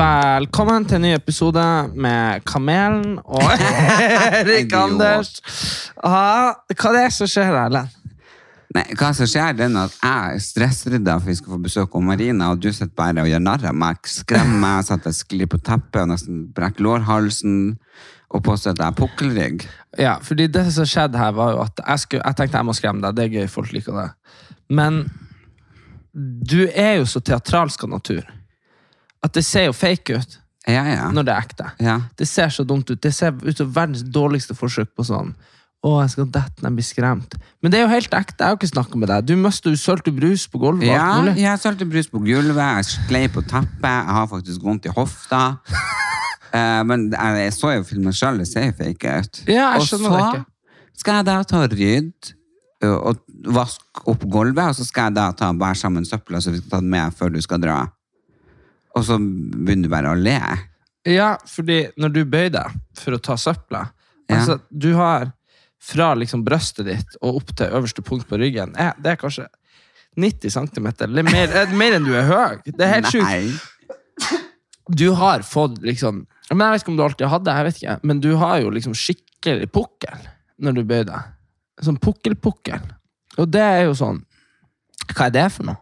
Velkommen til en ny episode med Kamelen og Erik Anders. Ah, hva er det som skjer, Erlend? Nei, hva som skjer, er at jeg stressrydder for vi skal få besøk av Marina, og du sitter bare og gjør narr av meg, skremmer meg, så at jeg sklir på teppet og nesten brekker lårhalsen, og påstår at jeg er pukkelrygg. Ja, fordi det som skjedde her, var jo at jeg, skulle, jeg tenkte jeg må skremme deg. Det er gøy, folk liker det. Men du er jo så teatralsk av natur at det ser jo fake ut Ja, ja. når det er ekte. Ja. Det ser så dumt ut. Det ser ut som verdens dårligste forsøk på sånn å, jeg skal dette når jeg blir skremt. Men det er jo helt ekte. Jeg har ikke snakka med deg. Du mistet jo sølte brus på gulvet. Ja, jeg sølte brus på gulvet, jeg sklei på teppet, jeg har faktisk vondt i hofta. uh, men jeg, jeg så jo filmen sjøl, det ser jo fake ut. Ja, jeg og skjønner det så ikke. skal jeg da ta og rydde og vaske opp gulvet, og så skal jeg da ta bære sammen søpla så vi skal ta den med før du skal dra. Og så begynner du bare å le. Ja, fordi når du bøyer deg for å ta søpla Ja. altså, Du har fra liksom brøstet ditt og opp til øverste punkt på ryggen er, Det er kanskje 90 cm. Eller mer, mer enn du er høy. Det er helt sjukt. Du har fått liksom Men Jeg vet ikke om du alltid hadde jeg vet ikke, men du har jo liksom skikkelig pukkel når du bøyer deg. Sånn pukkelpukkel. Og det er jo sånn Hva er det for noe?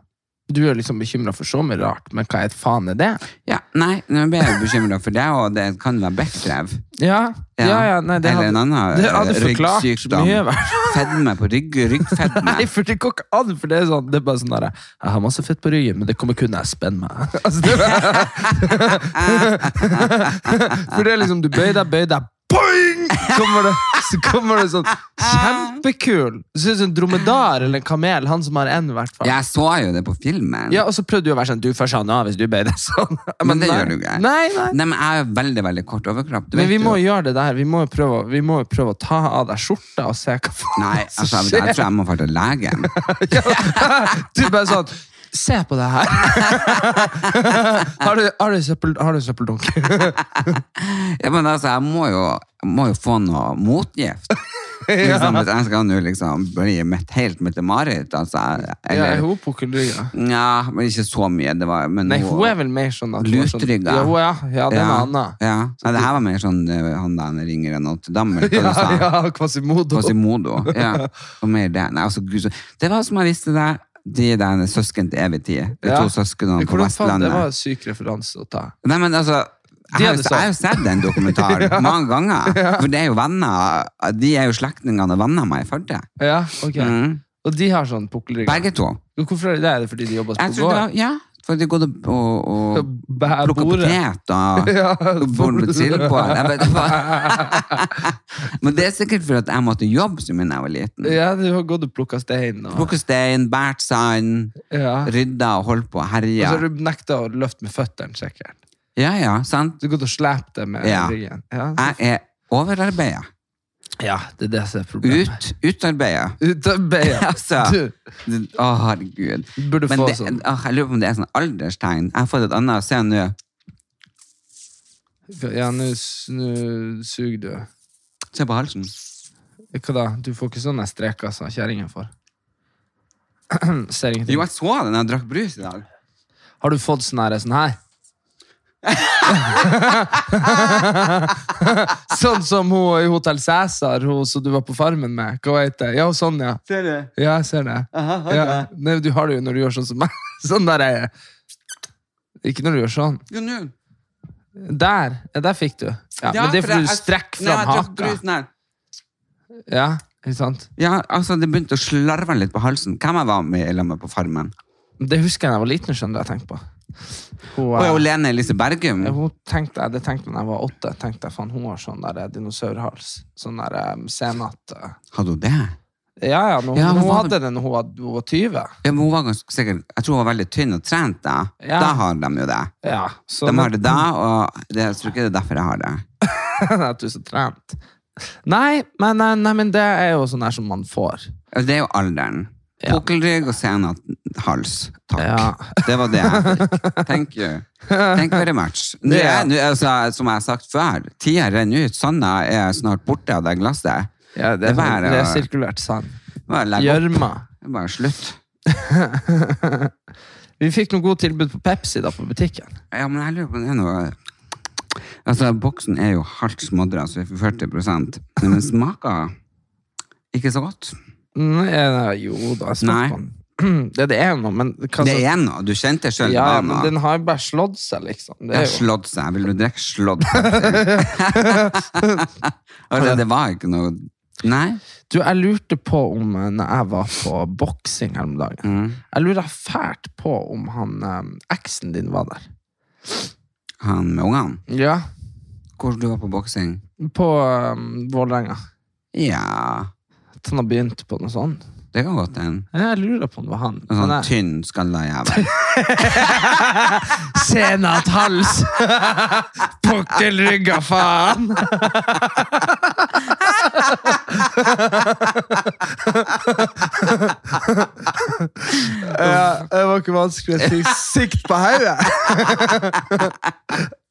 Du er liksom bekymra for så mye rart, men hva er faen er det? Ja, nei, nå ble jeg bekymra for det, og det kan være bekkrev. Ja, ja, ja, nei, det Eller en hadde, annen det hadde forklart ryggsykdom. mye. vel. Fedme på rygg, ryggfedme. Nei, for det går ikke an, for det er sånn Det er bare sånn der Jeg har masse fett på ryggen, men det kommer kun når jeg spenner meg. Altså, det, for det er liksom Du bøyer deg, bøyer deg, boing! Kommer det, så kommer det sånn kjempekul Det ser ut som en dromedar eller en kamel. Han som har en, i hvert fall. Jeg så jo det på filmen. Ja, og så prøvde du å være sånn Du får sa nå hvis du ber deg sånn. Men det nei. gjør du ikke. Nei, nei. Nei, men jeg har veldig, veldig kort overkropp. du Men vi må jo gjøre det der. Vi må jo prøve, jo prøve å ta av deg skjorta og se hva faen Nei, altså, som skjer. jeg tror jeg må dra til legen. Du bare sånn Se på det her! har, du, har, du søppel, har du søppeldunk? Ja, men altså, jeg må jo, må jo få noe motgift. Liksom, hvis jeg skal nå liksom bli mitt, helt Mette-Marit, altså. ja, er hun pukkelrygga. ja, men ikke så mye. Det var, men Nei, hun er vel mer sånn at hun sånn- Lutrygga. Ja, er, ja, det er ja, annet. ja. Nei, det her var mer sånn eh, han der ringer enn Notre Dame, hva Ja, du sa. ja, Quasimodo. Quasimodo. Ja. Og mer det. Nei, altså, Gud, så, det var som jeg visste det. De der søsken til evig tid. De Ja. to søsknene på faen, det var en syk referanse å ta. Nei, men altså jeg har, jeg har jo sett den dokumentaren mange ganger. For det er jo venner De er jo slektningene og venner av meg i Førde. Ja, ok. Mm. Og de har sånn pukkelrygg. Begge to. Hvorfor er det? Er det fordi de jobber på gård? ja, for de går og, og, og bordet. og Ja, får med sild på. Men det er sikkert for at jeg måtte jobbe som da jeg var liten. Ja, du har gått og plukka stein. Og, Plukke stein, båret sand, ja. rydda og holdt på og og så har du nekta å løfte med føttene, sikkert. Ja, ja, sant? Du har gått og slept det med Ja. ryggen. Ja, Jeg er overarbeida. Ja, det er det som er problemet. Ut, utarbeida. Utarbeida. Altså, Du Å, herregud. burde Men få det, sånn. åh, jeg lurer på om det er sånn alderstegn. Jeg har fått et annet. Se nå. Ja, nå s- nå suger du. Se på halsen. Hva da? Du får ikke sånne streker som kjerringa får. Ser ingenting. Jo, jeg så den da jeg drakk brus i dag. Har du fått sånn her? Sånn her? sånn som hun i Hotell Cæsar, hun som du var på Farmen med. Hva heter? Ja, sånn, ja. Ser du? Ja, jeg ser det. Ja. Nei, du har det jo når du gjør sånn som meg. Sånn der er jeg. Ikke når du gjør sånn. Jo, nå. Der! Ja, der fikk du. Ja, men det er for fordi du strekker fram haka. Ja. Ikke sant? Ja, altså, det begynte å slarve litt på halsen. Hvem jeg var med i lag med på Farmen? Det husker jeg da jeg var liten, skjønner jeg tenkte på. Hun, hun er jo Lene Elise Bergum. Hun tenkte, det tenkte jeg da jeg var åtte. tenkte jeg, faen, Hun har sånn der eh, dinosaurhals. Sånn der um, senat. eh. Hadde hun det? Ja, ja, hun, Ja, hun, hun var- hadde det når hun var, hun var 20. Ja, men hun var ganske sikkert Jeg tror hun var veldig tynn og trent da. Ja. Da har de jo det. Ja, så De har det da, og det, jeg tror ikke det er derfor jeg har det. At du er så trent. Nei men, nei, men det er jo sånn her som man får. Det er jo alderen. Ja. Pukkelrygg og senhals. hals. Takk. Ja. Det var det jeg fikk. Thank you. Thank you very much. Nå er, altså, som jeg har sagt før, tida renner ut. Sanda er snart borte av det glasset. Ja, det, Det er bare det er å- sand. Gjørma. Det Bare slutt. Vi fikk noe godt tilbud på Pepsi da på butikken. Ja, men jeg lurer på det er noe Altså, boksen er jo halvt smådra, så vi får 40% men den smaker ikke så godt. Nei, eh, jo da, den. Det, det er noe, men hva Det er noe. Du kjente sjøl ja, det ja, var noe. den har bare slått seg, liksom. Det Det er jo, slått seg. Vil du drikke slått? altså, det var ikke noe Nei. du, jeg lurte på om eh, når jeg var på boksing her om dagen Mm. Jeg lurer fælt på om han eh, eksen din var der. Han med ungene? Ja. Hvor du var på boksing? På um, Vålerenga. Ja, At han har begynt på noe sånt. det kan godt hende. Jeg lurer på om det var han. En sånn Han er- tynn, skalla jævel. Senat hals! Pukkelrygga faen! ja, det var ikke vanskelig å si sikt på hodet.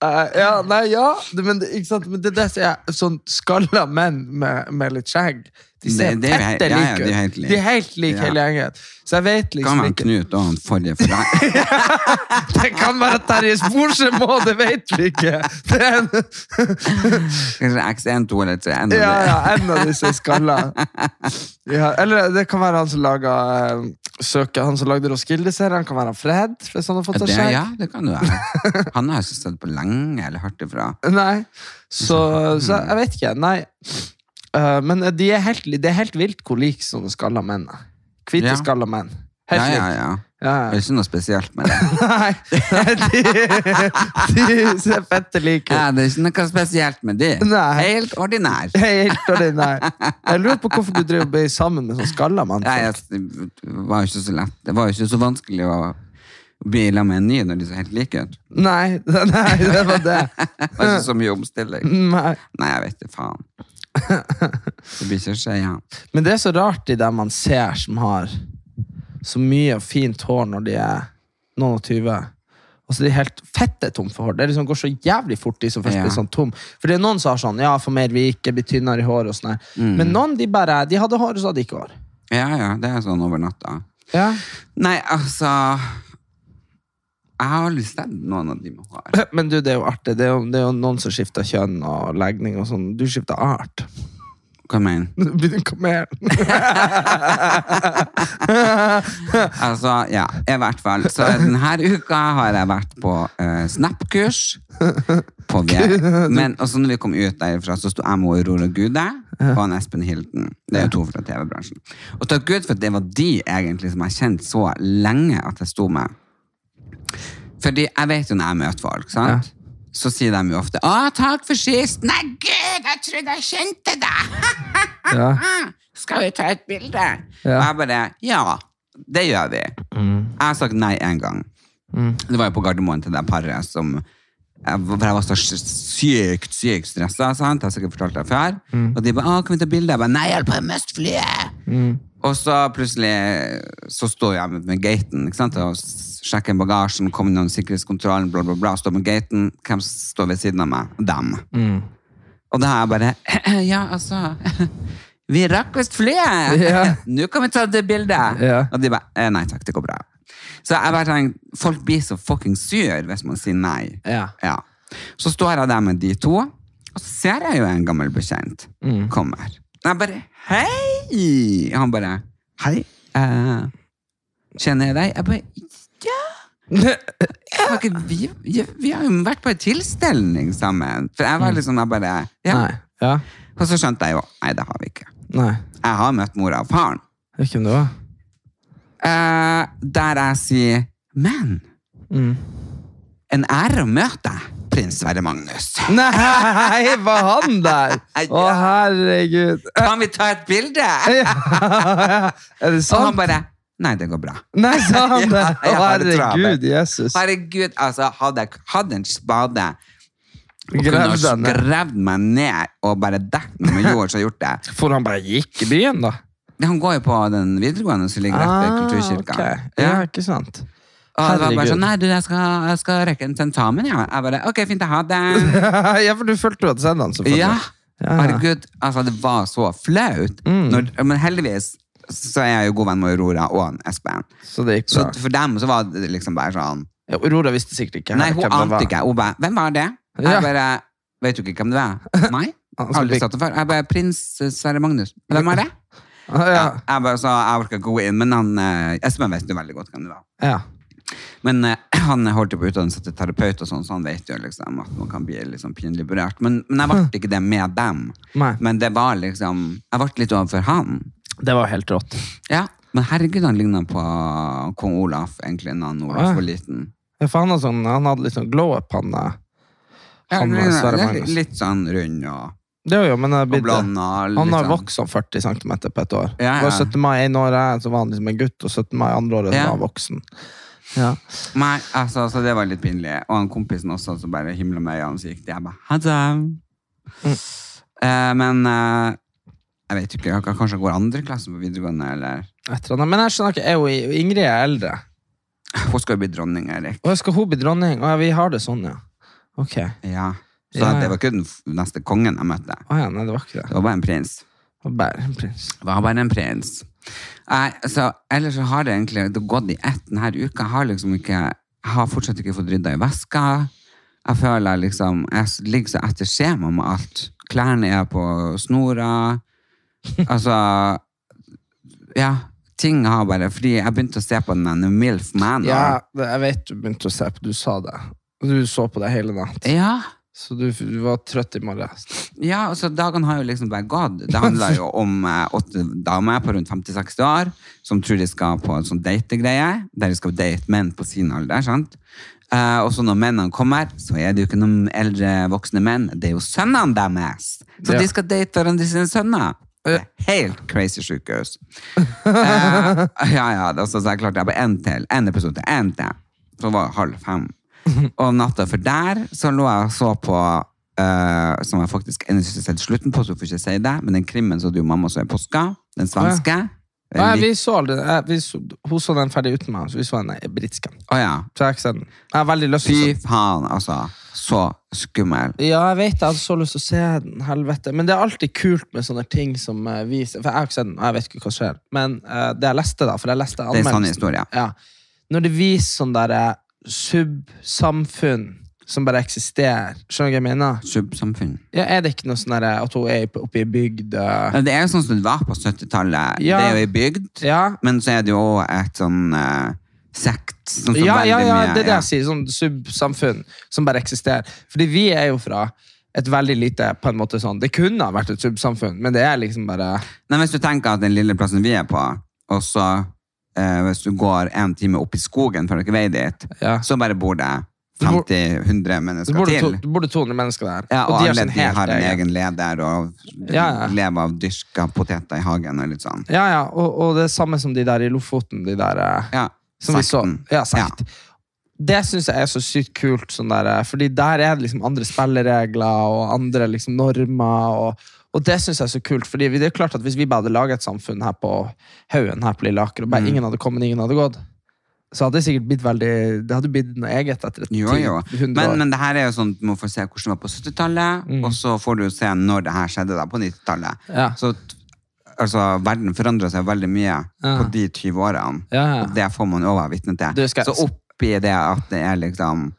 Eh, ja, nei, ja, men, ikke sant? men det er det som er sånn skalla menn med, med litt skjegg. De ser Det- det jo fette ja, ja, de like. De er helt like hele gjengen. Så jeg vet Kan liksom ikke Knut og han forrige for deg. Det kan være Terje Sporsem òg, det vet vi ikke! En, Kanskje X1, 2 eller 3. En ja, ja, en av disse skalla. Eller det kan være han som laga søker, Han som lagde Roskilde-serien. Kan være han Fred, hvis han har fått seg det, skjegg. ja, det kan du være. Han har jeg sett på lenge, eller hørt det fra. Nei. Så, så jeg vet ikke. Nei. Uh, men det er helt, det er helt vilt hvor like sånne skalla menn er. Hvite Ja. skalla menn. Helt ja, ja, ja. Ja, Det er ikke noe spesielt med det. Nei, nei de, de ser fette like ut. Ja, det er ikke noe spesielt med det. Nei. Helt ordinær. Helt ordinær. Jeg lurer på hvorfor du driver ble sammen med sånn skalla mann. Ja, jeg, det var jo ikke så lett. Det var jo ikke så vanskelig å sammen med en ny når de så helt like ut. Nei, nei, det var det. Det var ikke så mye omstilling. Nei. Nei, jeg vet det faen. Det blir ikke å skje igjen. Men det er så rart de der man ser som har så mye og fint hår når de er noen og tyve. Og så er de helt fette tom for hår. Det liksom går så jævlig fort, de som først Ja. blir sånn tom. For det er noen som har sånn, ja, for mer vike, blir tynnere i håret og sånn. Mm. Men noen, de bare, de hadde hår, og så hadde de ikke hår. Ja, ja, det er sånn over natta. Ja. Nei, altså Jeg har lyst til noen av de man har. Men du, det er jo artig. Det er jo, det er jo noen som skifter kjønn og legning og sånn. Du skifter art. Hva mener du? Kom en. Altså, ja, i hvert fall. Så denne uka har jeg vært på uh, Snap-kurs. På det. Men også når vi kom ut derfra, så sto jeg med Aurora Gude og han Espen Hilden. Det er jo to fra TV-bransjen. Og takk Gud for at det var de egentlig som jeg kjente så lenge at jeg sto med. Fordi jeg vet jo når jeg møter folk, sant? så sier de jo ofte 'Å, takk for sist'. 'Nei, gud, jeg trodde jeg kjente deg'. Ja. Skal vi ta et bilde? Ja. Og jeg bare Ja, det gjør vi. Jeg har sagt nei én gang. Det var jo på Gardermoen til det paret som jeg, for jeg var så sykt, sykt stressa. Jeg har sikkert fortalt det før. Og de bare 'Å, kan vi ta bilde?' Jeg bare 'Nei, jeg holder på å miste flyet'. Og så plutselig så står jeg med, med gaten ikke sant? og sjekker bagasjen, kommer noen sikkerhetskontrollen, bla, bla, bla, står med gaten. Hvem står ved siden av meg? Dem. Og da er jeg bare Ja, altså Vi rakk visst flyet! Ja. Nå kan vi ta det bildet! Ja. Og de bare eh, Nei takk, det går bra. Så jeg bare tenker, folk blir så fucking sur hvis man sier nei. Ja. Ja. Så står jeg der med de to, og så ser jeg jo en gammel bekjent kommer. Og jeg bare Hei! Han bare Hei. eh, kjenner jeg deg? Jeg bare Ja! Har ikke, vi, vi, har jo vært på en tilstelning sammen. For jeg var liksom jeg bare ja. Nei. Ja. Og så skjønte jeg jo Nei, det har vi ikke. Nei. Jeg har møtt mora og faren. Hvem det var. Eh, der jeg sier Men Mm. en ære å møte deg, prins Sverre Magnus. Nei, var han der? Å, herregud. Kan vi ta et bilde? er det Og han bare Nei, det går bra. Nei, sa han det? Å, herregud, Jesus. Herregud, altså, hadde jeg hatt en spade og kunne Grev ha den gravd meg ned og bare dekket meg med jord, så gjort det. For han bare gikk i byen, da? Han går jo på den videregående som ligger rett ved Kulturkirka. Okay. Ja, ikke sant. Og det var bare sånn, nei du, jeg skal, jeg skal rekke en tentamen, ja. Jeg bare, ok, fint, jeg har det. ja, for du følte jo at sendte han, selvfølgelig. Ja, herregud, altså det var så flaut. Mm. Når, men heldigvis så er jeg jo god venn med Aurora og Espen. Så det gikk Så for dem så var det liksom bare sånn, Ja, Aurora visste sikkert ikke nei, hun ante ikke. Hun bare, hvem var det? Jeg bare, vet du ikke hvem det er? Meg? Aldri satt det før. Jeg bare, prins Sverre Magnus. Hvem er det? Ja, jeg bare, sa jeg orker ikke gå inn, men han, eh, Espen vet jo veldig godt hvem det var. ja. Men eh, han holdt jo på utdannelse til terapeut, og sånn, så han vet jo liksom at man kan bli liksom pinlig berørt. Men, men jeg ble ikke det med dem. Nei. Men det var liksom Jeg ble litt overfor han. Det var helt rått. Ja, Men herregud, han ligna på kong Olaf egentlig da han Olaf var liten. Ja, for han, sånn, han hadde litt sånn. Ja, Han var litt, Sverre litt, Magnus. litt sånn rund og, Det var jo, men det har og blitt det. Han har sånn- vokst sånn 40 cm på et år. Ja, Det var ja. 17. mai ene året, så var han liksom en gutt, og 17. mai andre året så Ja. var han voksen. Ja. Nei, altså, altså, det var litt pinlig. Og han kompisen også, som bare himla med øynene, så gikk de. Jeg bare, ha det. Mm. Eh, men eh, jeg vet ikke, jeg- kanskje jeg går andre klasse på videregående, eller. Men jeg skjønner ikke, jeg og Ingrid er eldre. Hun skal jo bli dronning, Erik. Og skal hun bli dronning? Å, ja, vi har det sånn, ja. Ok. Ja. Så Ja, ja. det var ikke den neste kongen jeg møtte. Å ja, nei, det var ikke det. Det var bare en prins. Det var bare en prins. Det var bare en prins. Nei, så, ellers så har det egentlig det gått i ett denne uka. Jeg har liksom ikke Jeg har fortsatt ikke fått rydda i veska. Jeg føler liksom Jeg ligger så etter skjema med alt. Klærne er på snora. Altså Ja. Ting har bare Fordi jeg begynte å se på den Milf Man. Ja, jeg vet du begynte å se på, du sa det. Du så på det hele natt. ja. Så du, du var trøtt i morges. Ja, altså dagene har jo liksom bare gått. Det handler jo om eh, åtte damer på rundt 50-60 år som tror de skal på en sånn dategreie, der de skal date menn på sin alder, sant? Eh, og så når mennene kommer, så er det jo ikke noen eldre voksne menn, det er jo sønnene deres. Så Ja. de skal date hverandre sine sønner. Det er Helt crazy sykehus. Eh, ja, ja, altså, så, så jeg klarte jeg på én til, en episode, én til. Så var det halv fem. Og natta for der så lå jeg og så på uh, som jeg faktisk ennå ikke har sett slutten på, så jeg får ikke si det, men den krimmen så du mamma så i påska, den svenske. Nei, Ja, vi så aldri eh, vi så, Hun så den ferdig uten meg, så vi så den eh, britiske. Oh, ja. Så jeg har ikke sett den. Jeg har veldig lyst til Fy faen, altså. Så skummel. Ja, jeg vet jeg hadde så lyst til å se den. Helvete. Men det er alltid kult med sånne ting som eh, viser For jeg har ikke sett den, og jeg vet ikke hva som skjer. Men uh, det jeg leste, da, for jeg leste Det er en sann historie. ja. Når det viser sånn derre subsamfunn som bare eksisterer, skjønner du hva jeg mener? Subsamfunn. Ja, Er det ikke noe sånn at hun er oppe i bygd eh, Ja, Det er jo sånn som det var på 70-tallet. Ja. Det er jo i bygd, Ja, men så er det jo et sånn uh, sekt. Sånn som ja, ja, ja, mye- det er det jeg sier. Sånn subsamfunn som bare eksisterer. Fordi vi er jo fra et veldig lite på en måte sånn Det kunne ha vært et subsamfunn, men det er liksom bare Nei, hvis du tenker at den lille plassen vi er på, og så hvis du går en time opp i skogen før dere veier dit, Ja. så bare bor det 50-100 mennesker det til. det bor det 200 mennesker der. Ja, og, de alle de har en egen- leder og Ja, lever av dyrka poteter i hagen og litt sånn. Ja, ja, og, og det er samme som de der i Lofoten. De der, eh, Ja, som vi så. sekten. Ja, sekt. Det syns jeg er så sykt kult. Sånn der, eh, fordi der er det liksom andre spilleregler og andre liksom normer. Og, og det syns jeg er så kult. Fordi det er klart at Hvis vi bare hadde laget et samfunn her på Haugen her på Lille Aker, og bare Mm. ingen hadde kommet, ingen hadde gått, så hadde det sikkert blitt veldig Det hadde blitt noe eget etter et Jo, jo. 100 Men, år. men det her er jo sånn du må få se hvordan det var på 70-tallet, Mm. og så får du se når det her skjedde da, på 90-tallet. Ja. Så altså, verden forandra seg veldig mye Ja. på de 20 årene. Ja, ja. Og det får man jo være vitne til. Du skal- Så oppi det at det er liksom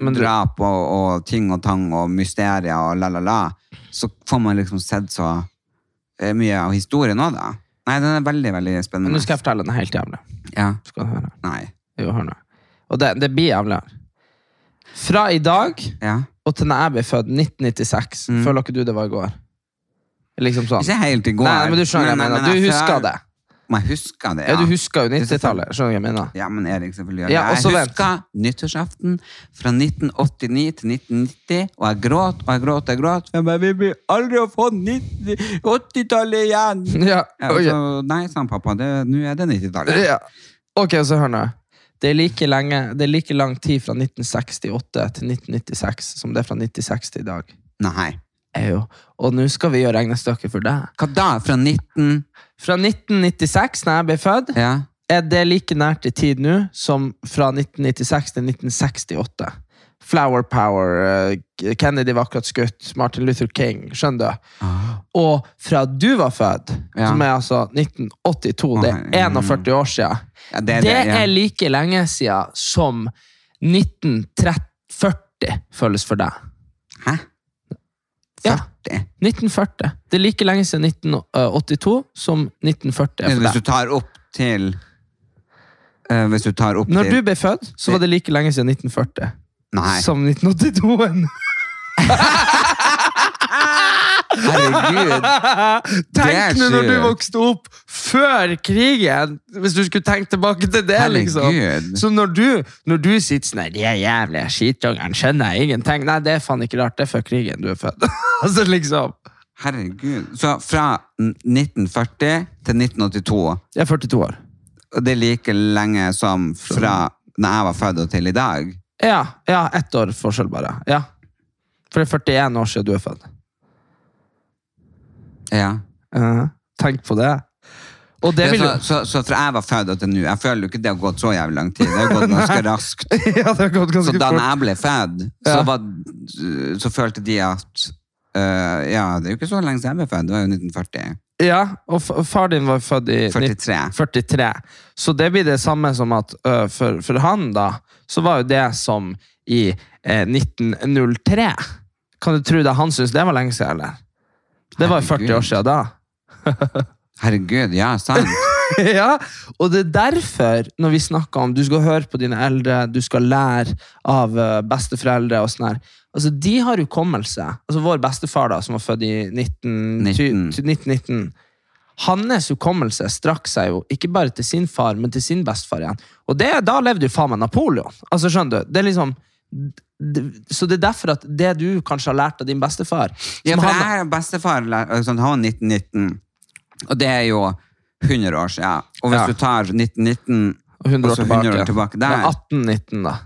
Men drap og, og ting og tang og mysterier og la-la-la, så får man liksom sett så eh, mye av historien òg, da. Nei, den er veldig, veldig Men spennende. nå skal jeg fortelle den helt jævlig. Ja. Skal du høre. Nei. Jo, hør nå. Og det, det blir jævlig. Fra i dag Ja. og til når jeg ble født, 1996, Mm. føler ikke du det var i går? Liksom sånn. Ikke helt i går. Nei, men du skjønner men, Men- men Du husker føler- det. Jeg husker det, Ja, du husker jo 90-tallet. Skjønner du hva jeg mener? Ja, men Erik, selvfølgelig. Ja, jeg vent. husker nyttårsaften fra 1989 til 1990, og jeg gråt og jeg gråt og jeg gråt. Jeg bare, vi blir aldri å få 80-tallet igjen! Ja, Ja, så, nei, sa han pappa, nå er det 90-tallet. Ja. Ok, så hør nå. Det er, like lenge, det er like lang tid fra 1968 til 1996 som det er fra 1960 til i dag. Nei. Jo. Og nå skal vi gjøre regnestykket for deg. Hva da? Fra 19... Fra 1996, da jeg ble født, Ja. er det like nært i tid nå som fra 1996 til 1968. Flower power, eh, Kennedy var akkurat skutt, Martin Luther King, skjønner du? Og fra du var født, Ja. som er altså 1982, det er 41 år siden, Ja, det er det det, er like lenge siden som 1940 føles for deg. Hæ? Ja. 40? 1940. Det er like lenge siden 1982 som 1940 er for Hvis du tar opp til uh, Hvis du tar opp Når til du ble født, så var det like lenge siden 1940 Nei, som 1982. herregud. Er Tenk nå når du vokste opp før krigen! Hvis du skulle tenke tilbake til det, liksom. Herregud. Så når du, når du sitter sånn De er jævlige skitungene skjønner jeg ingenting. Nei, det er faen ikke rart. Det er før krigen du er født. altså, liksom. Herregud. Så fra 1940 til 1982, Jeg er 42 år. og det er like lenge som fra når jeg var født og til i dag? Ja, ja ett år forskjell, bare. Ja. For det er 41 år siden du er født. Ja. Uh, tenk på det. Og det vil så, så, så fra jeg var født og til nå, jeg føler jo ikke det har gått så jævlig lang tid. Det har gått ganske raskt. Ja, det har gått Så da jeg ble født, så, Ja. var, så følte de at uh, Ja, det er jo ikke så lenge siden jeg ble født. Det var jo 1940. Ja, og far din var født i 43. 43. Så det blir det samme som at øh, for, for han, da, så var jo det som i eh, 1903. Kan du tro det? Han syntes det var lenge siden, eller? Det var jo 40 år siden da. Herregud, ja, sant. ja, og det er derfor, når vi snakker om du skal høre på dine eldre, du skal lære av eh, besteforeldre og sånn her, altså de har hukommelse. Altså vår bestefar da, som var født i 19, 19. 1919, hans hukommelse strakk seg jo ikke bare til sin far, men til sin bestefar igjen. Og det, da levde jo faen meg Napoleon. Altså, skjønner du? Det er liksom... Så det er derfor at det du kanskje har lært av din bestefar Ja, for jeg har bestefar, sånn, han var 1919, og det er jo 100 år siden. Og hvis Ja. du tar 1919 og 100 år tilbake, 100 år tilbake der, Ja, 1819 da.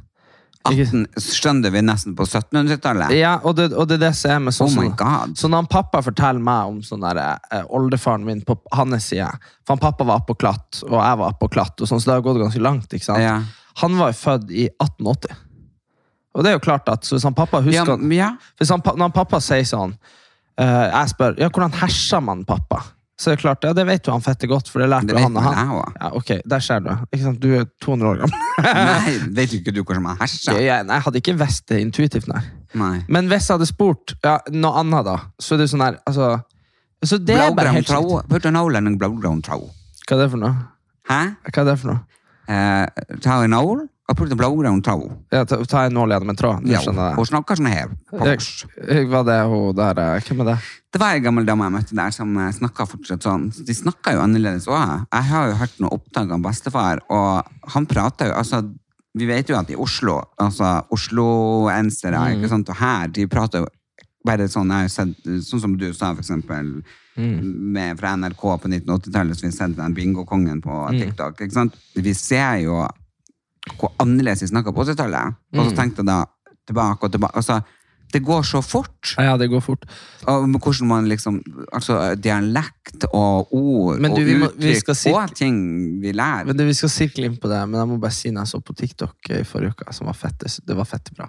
Ikke- 18, skjønner vi nesten på 1700-tallet. Ja, og det, og det er det som er med sånn Oh my god. Så når han pappa forteller meg om sånn der, eh, oldefaren min på hans side For han pappa var oppå klatt, og jeg var oppå klatt, og sånn, så det har gått ganske langt. ikke sant? Ja. Han var jo født i 1880. Og det er jo klart at så hvis han pappa husker ja. hvis han, Når pappa sier sånn uh, Jeg spør ja, hvordan herser man pappa, så er det klart, ja, det vet jo han fette godt, for det lærte Det han og han. Ja, ok, Der ser du. Du er 200 år gammel. Nei, vet ikke du hvordan man herser? Jeg, jeg hadde ikke visst det intuitivt, nei. Nei. Men hvis jeg hadde spurt ja, noe annet, da, så er det sånn her altså, så det er bare helt tråd? Hva er det for noe? Hæ? Hva er det for noe? Uh, ta en nål og putte en blaugrønn tråd. Ja, ta, ta en nål gjennom en tråd. Ja, hun snakker sånn her. Jeg, jeg, var det hun der eh, Hvem er det? Det var en gammel dame jeg møtte der som eh, snakka fortsatt sånn. De snakka jo annerledes òg. Jeg har jo hørt noe opptak av bestefar, og han prater jo altså Vi vet jo at i Oslo, altså osloensere, Mm. ikke sant, og her, de prater jo bare sånn jeg har sett, Sånn som du sa, for eksempel, Mm. med, fra NRK på 1980-tallet, så vi sendte den bingokongen på Mm. TikTok. ikke sant? Vi ser jo hvor annerledes vi snakka på 80-tallet. Og Mm. så tenkte jeg da tilbake og tilbake. Altså, det går så fort. Ja, det går fort. Og hvordan man liksom Altså dialekt og ord du, og uttrykk skal og ting vi lærer. Men du, Vi skal sirkle inn på det, men jeg må bare si når jeg så på TikTok i forrige uke, som var fett, det var fett bra.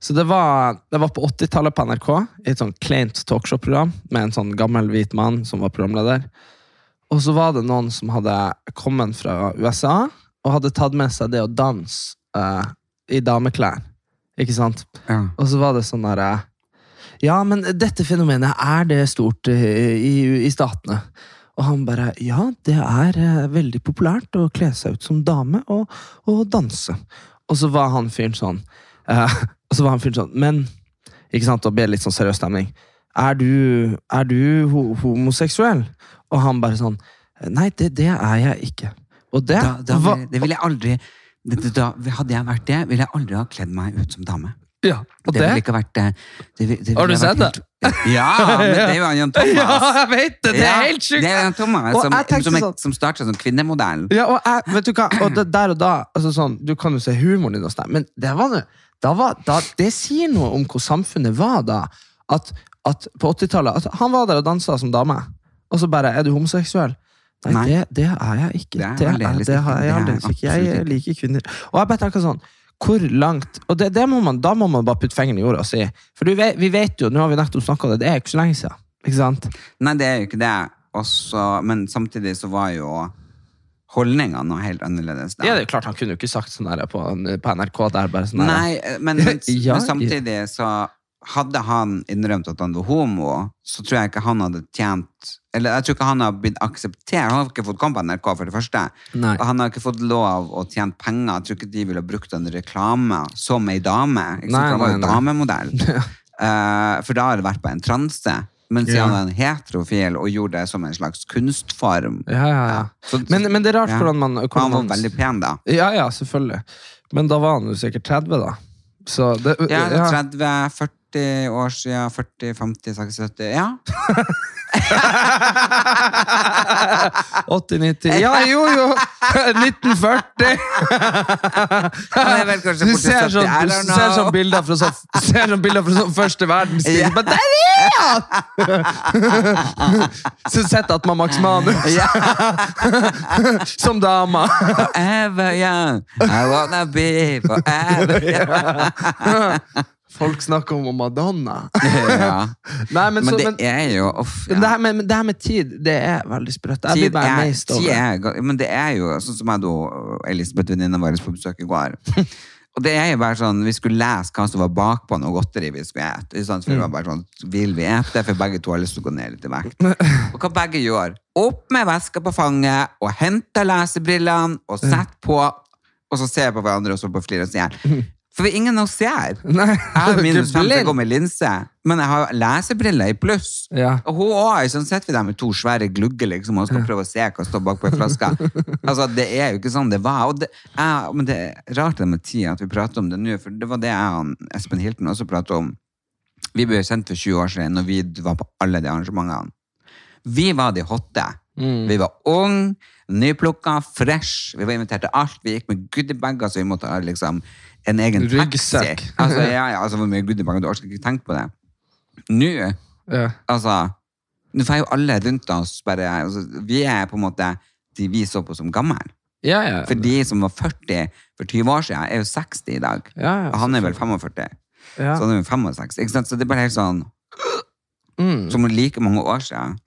Så det var, det var på 80-tallet på NRK, i et sånn kleint talkshow-program, med en sånn gammel hvit mann som var programleder. Og så var det noen som hadde kommet fra USA, og hadde tatt med seg det å danse uh, i dameklær. Ikke sant? Ja. Og så var det sånn derre Ja, men dette fenomenet, er det stort uh, i, i statene? Og han bare Ja, det er eh, veldig populært å kle seg ut som dame og, og danse. Og så var han fyren sånn Og så var han fyren sånn Men Ikke sant, og ble litt sånn seriøs stemning. er du, er du ho homoseksuell? Og han bare sånn Nei, det, det er jeg ikke. Og det, Da, da, det ville jeg aldri det, det- da, Hadde jeg vært det, ville jeg aldri ha kledd meg ut som dame. ja, og Det det, ville ikke vært det, det, vil- det Har du sett det? Ja, men det er jo han Jan Thomas. Ja, jeg vet det! Det er Ja, helt sjukt! Det er Jan Thomas som, som, sånn- som startet som kvinnemodellen. Ja, og jeg, vet du hva, og det, der og da altså sånn, Du kan jo se humoren din, hos deg, men det var noe da var, da, Det sier noe om hvor samfunnet var da. At, at på 80-tallet at Han var der og dansa som dame, og så bare Er du homoseksuell? Nei. Det, det er jeg ikke. Det er Det, er, det har jeg Det aldeles ikke. Jeg liker kvinner. Og jeg bare tenker sånn hvor langt Og det, det må man, da må man bare putte fingeren i jorda og si. For du vi vet jo, nå har vi nettopp snakka om det, det er ikke så lenge siden. Ikke sant? Nei, det er jo ikke det. Også, men samtidig så var jo holdningene noe helt annerledes. Da. Ja, det er klart Han kunne jo ikke sagt sånn der på, på NRK der bare sånn Nei, eh, men, men, Ja, men samtidig så hadde han innrømt at han var homo, så tror jeg ikke han hadde tjent Eller jeg tror ikke han har blitt akseptert. Han har ikke fått komme på NRK, for det første. Nei. Og han har ikke fått lov å tjene penger. Jeg tror ikke de ville brukt han reklame som ei dame. Ikke nei, sant? Han var jo nei, nei. damemodell. uh, for da har det vært på en transe. Men siden ja. han var en heterofil og gjorde det som en slags kunstform. Ja, ja, ja. Så, men, men, det er rart ja. hvordan man hvordan Han var veldig pen, da. Ja, ja, selvfølgelig. Men da var han jo sikkert 30, da. Så det, ja, 30-40 40 år siden. 40, 50, 60, 70 Ja. 80-90 Ja, jo, jo! 1940! Sånn- sånn sånn- du ser sånn, bilder fra sånn, første verdenskrig yeah. Der er han! Så sitter at man Max Manus som dama. Forever young, I wanna be forever young. Folk snakker om Madonna. Ja. Nei, men, Men så, det men, er jo uff, men det, her med, det her med tid, det er veldig sprøtt. Jeg blir Tid bare er, over. er, men det er jo sånn som jeg og Elisabeth, venninna vår, på besøk i går. Og det er jo bare sånn, Vi skulle lese hva som var bakpå noe godteri vi skulle ete. For det var bare sånn, Vil vi ete? For begge to har lyst til å gå ned litt i vekt. Og hva begge gjør? Opp med veska på fanget og henter lesebrillene og setter på, og så ser jeg på hverandre og så på flere og sier For vi ingen av oss ser. Nei, Jeg har minus fem, jeg går med linse. Men jeg har lesebriller i pluss. Ja. Og hun òg. Sånn sitter vi der med to svære glugger liksom, og skal prøve å se hva som står bakpå ei flaske. altså, det er jo ikke sånn det var. Det jeg, men det er rart det med tid at vi prater om det nå, for det var det jeg og Espen Hilton også pratet om. Vi ble kjent for 20 år siden, og vi var på alle de arrangementene. Vi var de hotte. Vi var unge, nyplukka, fresh. Vi var invitert til alt. Vi gikk med goodiebager, så vi måtte liksom en egen taxi. Altså, ja, ja, altså, hvor mye goodiebager, du orker ikke tenke på det. Nå Ja. Altså, nå får jo alle rundt oss bare altså, Vi er på en måte de vi så på som gamle. Ja, ja. For de som var 40 for 20 år siden, er jo 60 i dag. Ja, ja, Og han er vel 45. Ja. Så han er jo 65. Ikke sant? Så det er bare helt sånn Mm. Som like mange år siden.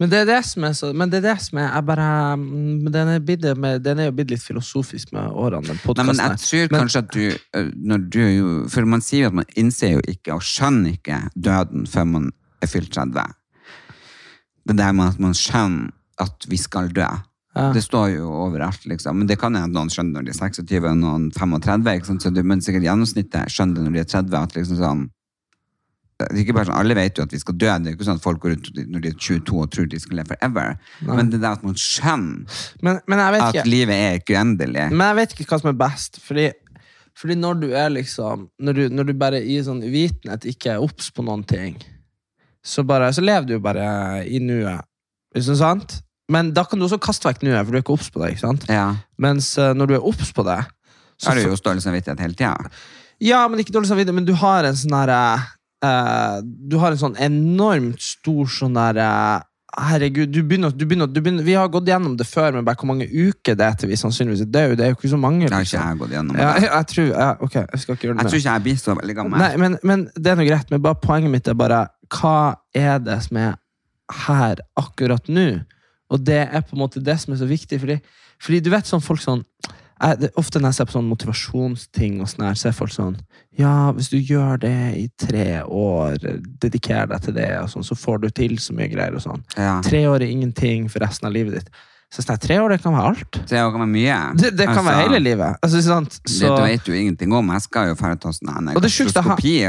Men det er det som er så Men det er det som er jeg bare mm, Den er, blitt, den er jo blitt litt filosofisk med årene, den podkasten. men jeg tror tror kanskje at du, øh, når du jo For man sier jo at man innser jo ikke og skjønner ikke døden før man er fylt 30. Det der med at man skjønner at vi skal dø. Ja. Det står jo overalt, liksom. Men det kan hende noen skjønner når de er 26 og noen 35. Ikke sant? Så du, men sikkert gjennomsnittet skjønner det når de er 30. At liksom sånn det er ikke bare sånn, Alle vet jo at vi skal dø. Det er ikke sånn at folk går rundt når de er 22 og tror de skal leve forever. Men det der at man skjønner Men, men at ikke livet er ikke uendelig Men jeg vet ikke hva som er best. Fordi, fordi når du er liksom Når du, når du bare i sånn uvitenhet ikke er obs på noen ting, så, bare, så lever du jo bare i nuet. Ikke sant? Men da kan du også kaste vekk nuet, for du er ikke obs på det. ikke sant? Ja. Mens eh, når du er obs på det Så har du jo dårlig samvittighet hele tida. Ja, men ikke dårlig samvittighet, men du har en sånn herre eh, Du har en sånn enormt stor sånn derre Herregud, du begynner, du begynner, du begynner, vi har gått gjennom det før, men bare hvor mange uker det er til vi sannsynligvis er døde. Det er jo ikke så mange. Har ikke liksom. jeg gått gjennom. Ja, jeg, jeg tror, ja, okay, jeg skal ikke gjøre det Jeg tror ikke jeg blir så veldig gammel. Nei, men, men det er noe greit, men bare poenget mitt er bare hva er det som er her akkurat nå? Og det er på en måte det som er så viktig, fordi, fordi du vet sånn folk sånn jeg, det, Ofte når jeg ser på sånn motivasjonsting, og sånn her, så er folk sånn Ja, hvis du gjør det i tre år, dedikerer deg til det, og sånn, så får du til så mye greier. og sånn. Ja. Tre år er ingenting for resten av livet ditt. Så sånn, tre år, det kan være alt. Tre år kan være mye. Det, det kan Altså, være hele livet. Altså, sant? Det Så, du vet jo ingenting om. Jeg skal jo bare ta sånn Og det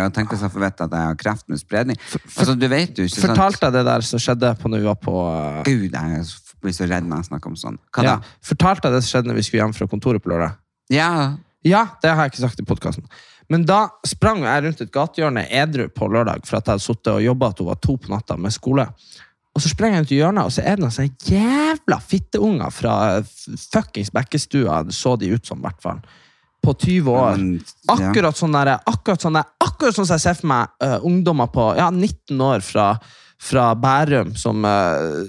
og tenke seg for vite at jeg har kreft med spredning. Altså, du vet jo ikke sant? fortalte jeg det der som skjedde på når vi var på uh, Gud, jeg blir så redd når jeg snakker om sånn. Hva ja, da? Fortalte jeg det som skjedde når vi skulle hjem fra kontoret på lørdag? Ja, Ja, det har jeg ikke sagt i podkasten. Men da sprang jeg rundt et gatehjørne edru på lørdag for at jeg hadde sittet og jobba til hun var to på natta med skole. Og så sprang jeg ut i hjørnet, og så er det noen sånne jævla fitteunger fra fuckings Bekkestua, så de ut som, i hvert fall. På 20 år. Akkurat sånn der, akkurat sånn der, akkurat sånn som jeg ser for meg uh, ungdommer på ja, 19 år fra, fra Bærum som uh,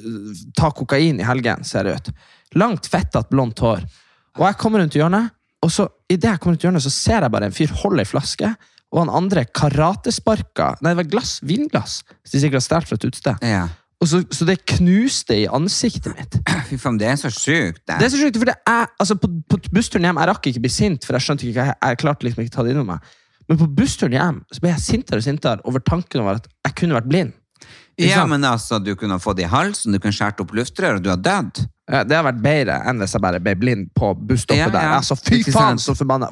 tar kokain i helgen, ser det ut. Langt, fettete, blondt hår. Og jeg kommer rundt hjørnet, og så i det jeg kommer rundt hjørnet, så ser jeg bare en fyr holde ei flaske, og han andre karatesparka Nei, det var glass, vinglass, som de sikkert har stjålet fra et utested. ja. Og så, så det knuste i ansiktet mitt. Fy faen, det er så sjukt. Det er så sjukt, for det er, altså på, på bussturen hjem, jeg rakk ikke bli sint, for jeg skjønte ikke, jeg, jeg klarte liksom ikke ta det innom meg. Men på bussturen hjem så ble jeg sintere og sintere over tanken over at jeg kunne vært blind. Ja, men altså, du kunne ha fått det i halsen, du kunne skjært opp luftrør, og du har dødd. Ja, Det har vært bedre enn hvis jeg bare ble blind på busstoppet Ja, der. Altså, fy faen, så forbanna.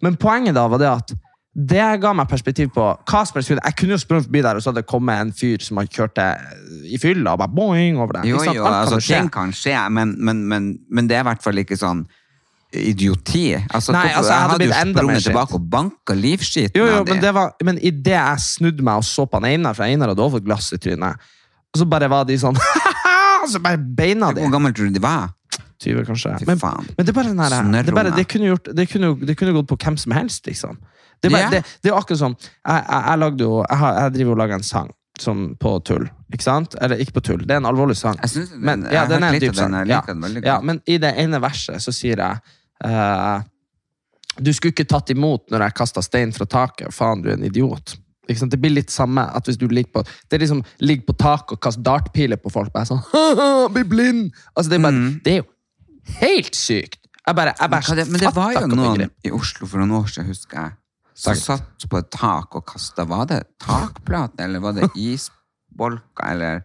Men poenget da var det at det ga meg perspektiv på hva som helst Jeg kunne jo sprunget forbi der, og så hadde det kommet en fyr som hadde kjørt det i fylla, og bare boing over det. Jo, jo, altså, ting kan skje, men, men, men, men det er i hvert fall ikke sånn idioti. Altså, Nei, altså, jeg hadde blitt enda mer sprunget tilbake og banka livskiten Jo, jo, av men, det. var, men i det jeg snudde meg og så på han Einar, for Einar hadde også fått glass i trynet, og så bare var de sånn Så bare beina de. Hvor gammel tror du de var? 20, kanskje. Men, men det er bare den her, det, bare, det, kunne gjort, det, kunne, det kunne gått på hvem som helst, liksom. Det er, bare, yeah. det, det er akkurat sånn Jeg, jeg, jeg, lagde jo, jeg, har, jeg driver og lager en sang som på tull. Ikke sant? Eller ikke på tull, det er en alvorlig sang. Jeg synes Men, ja, den er en dyp den, sang. Ja. ja, men i det ene verset så sier jeg eh, Du skulle ikke tatt imot når jeg kasta stein fra taket. Faen, du er en idiot. Det blir litt samme at hvis du ligger på Det er liksom ligger på taket og kaster dartpiler på folk. Bare sånn Bli blind! Altså, det, er bare, det er jo helt sykt. Jeg bare, jeg bare men, det, men det var jo noen i Oslo for noen år siden, husker jeg, som satt på et tak og kasta Var det takplate, eller var det isbolker, eller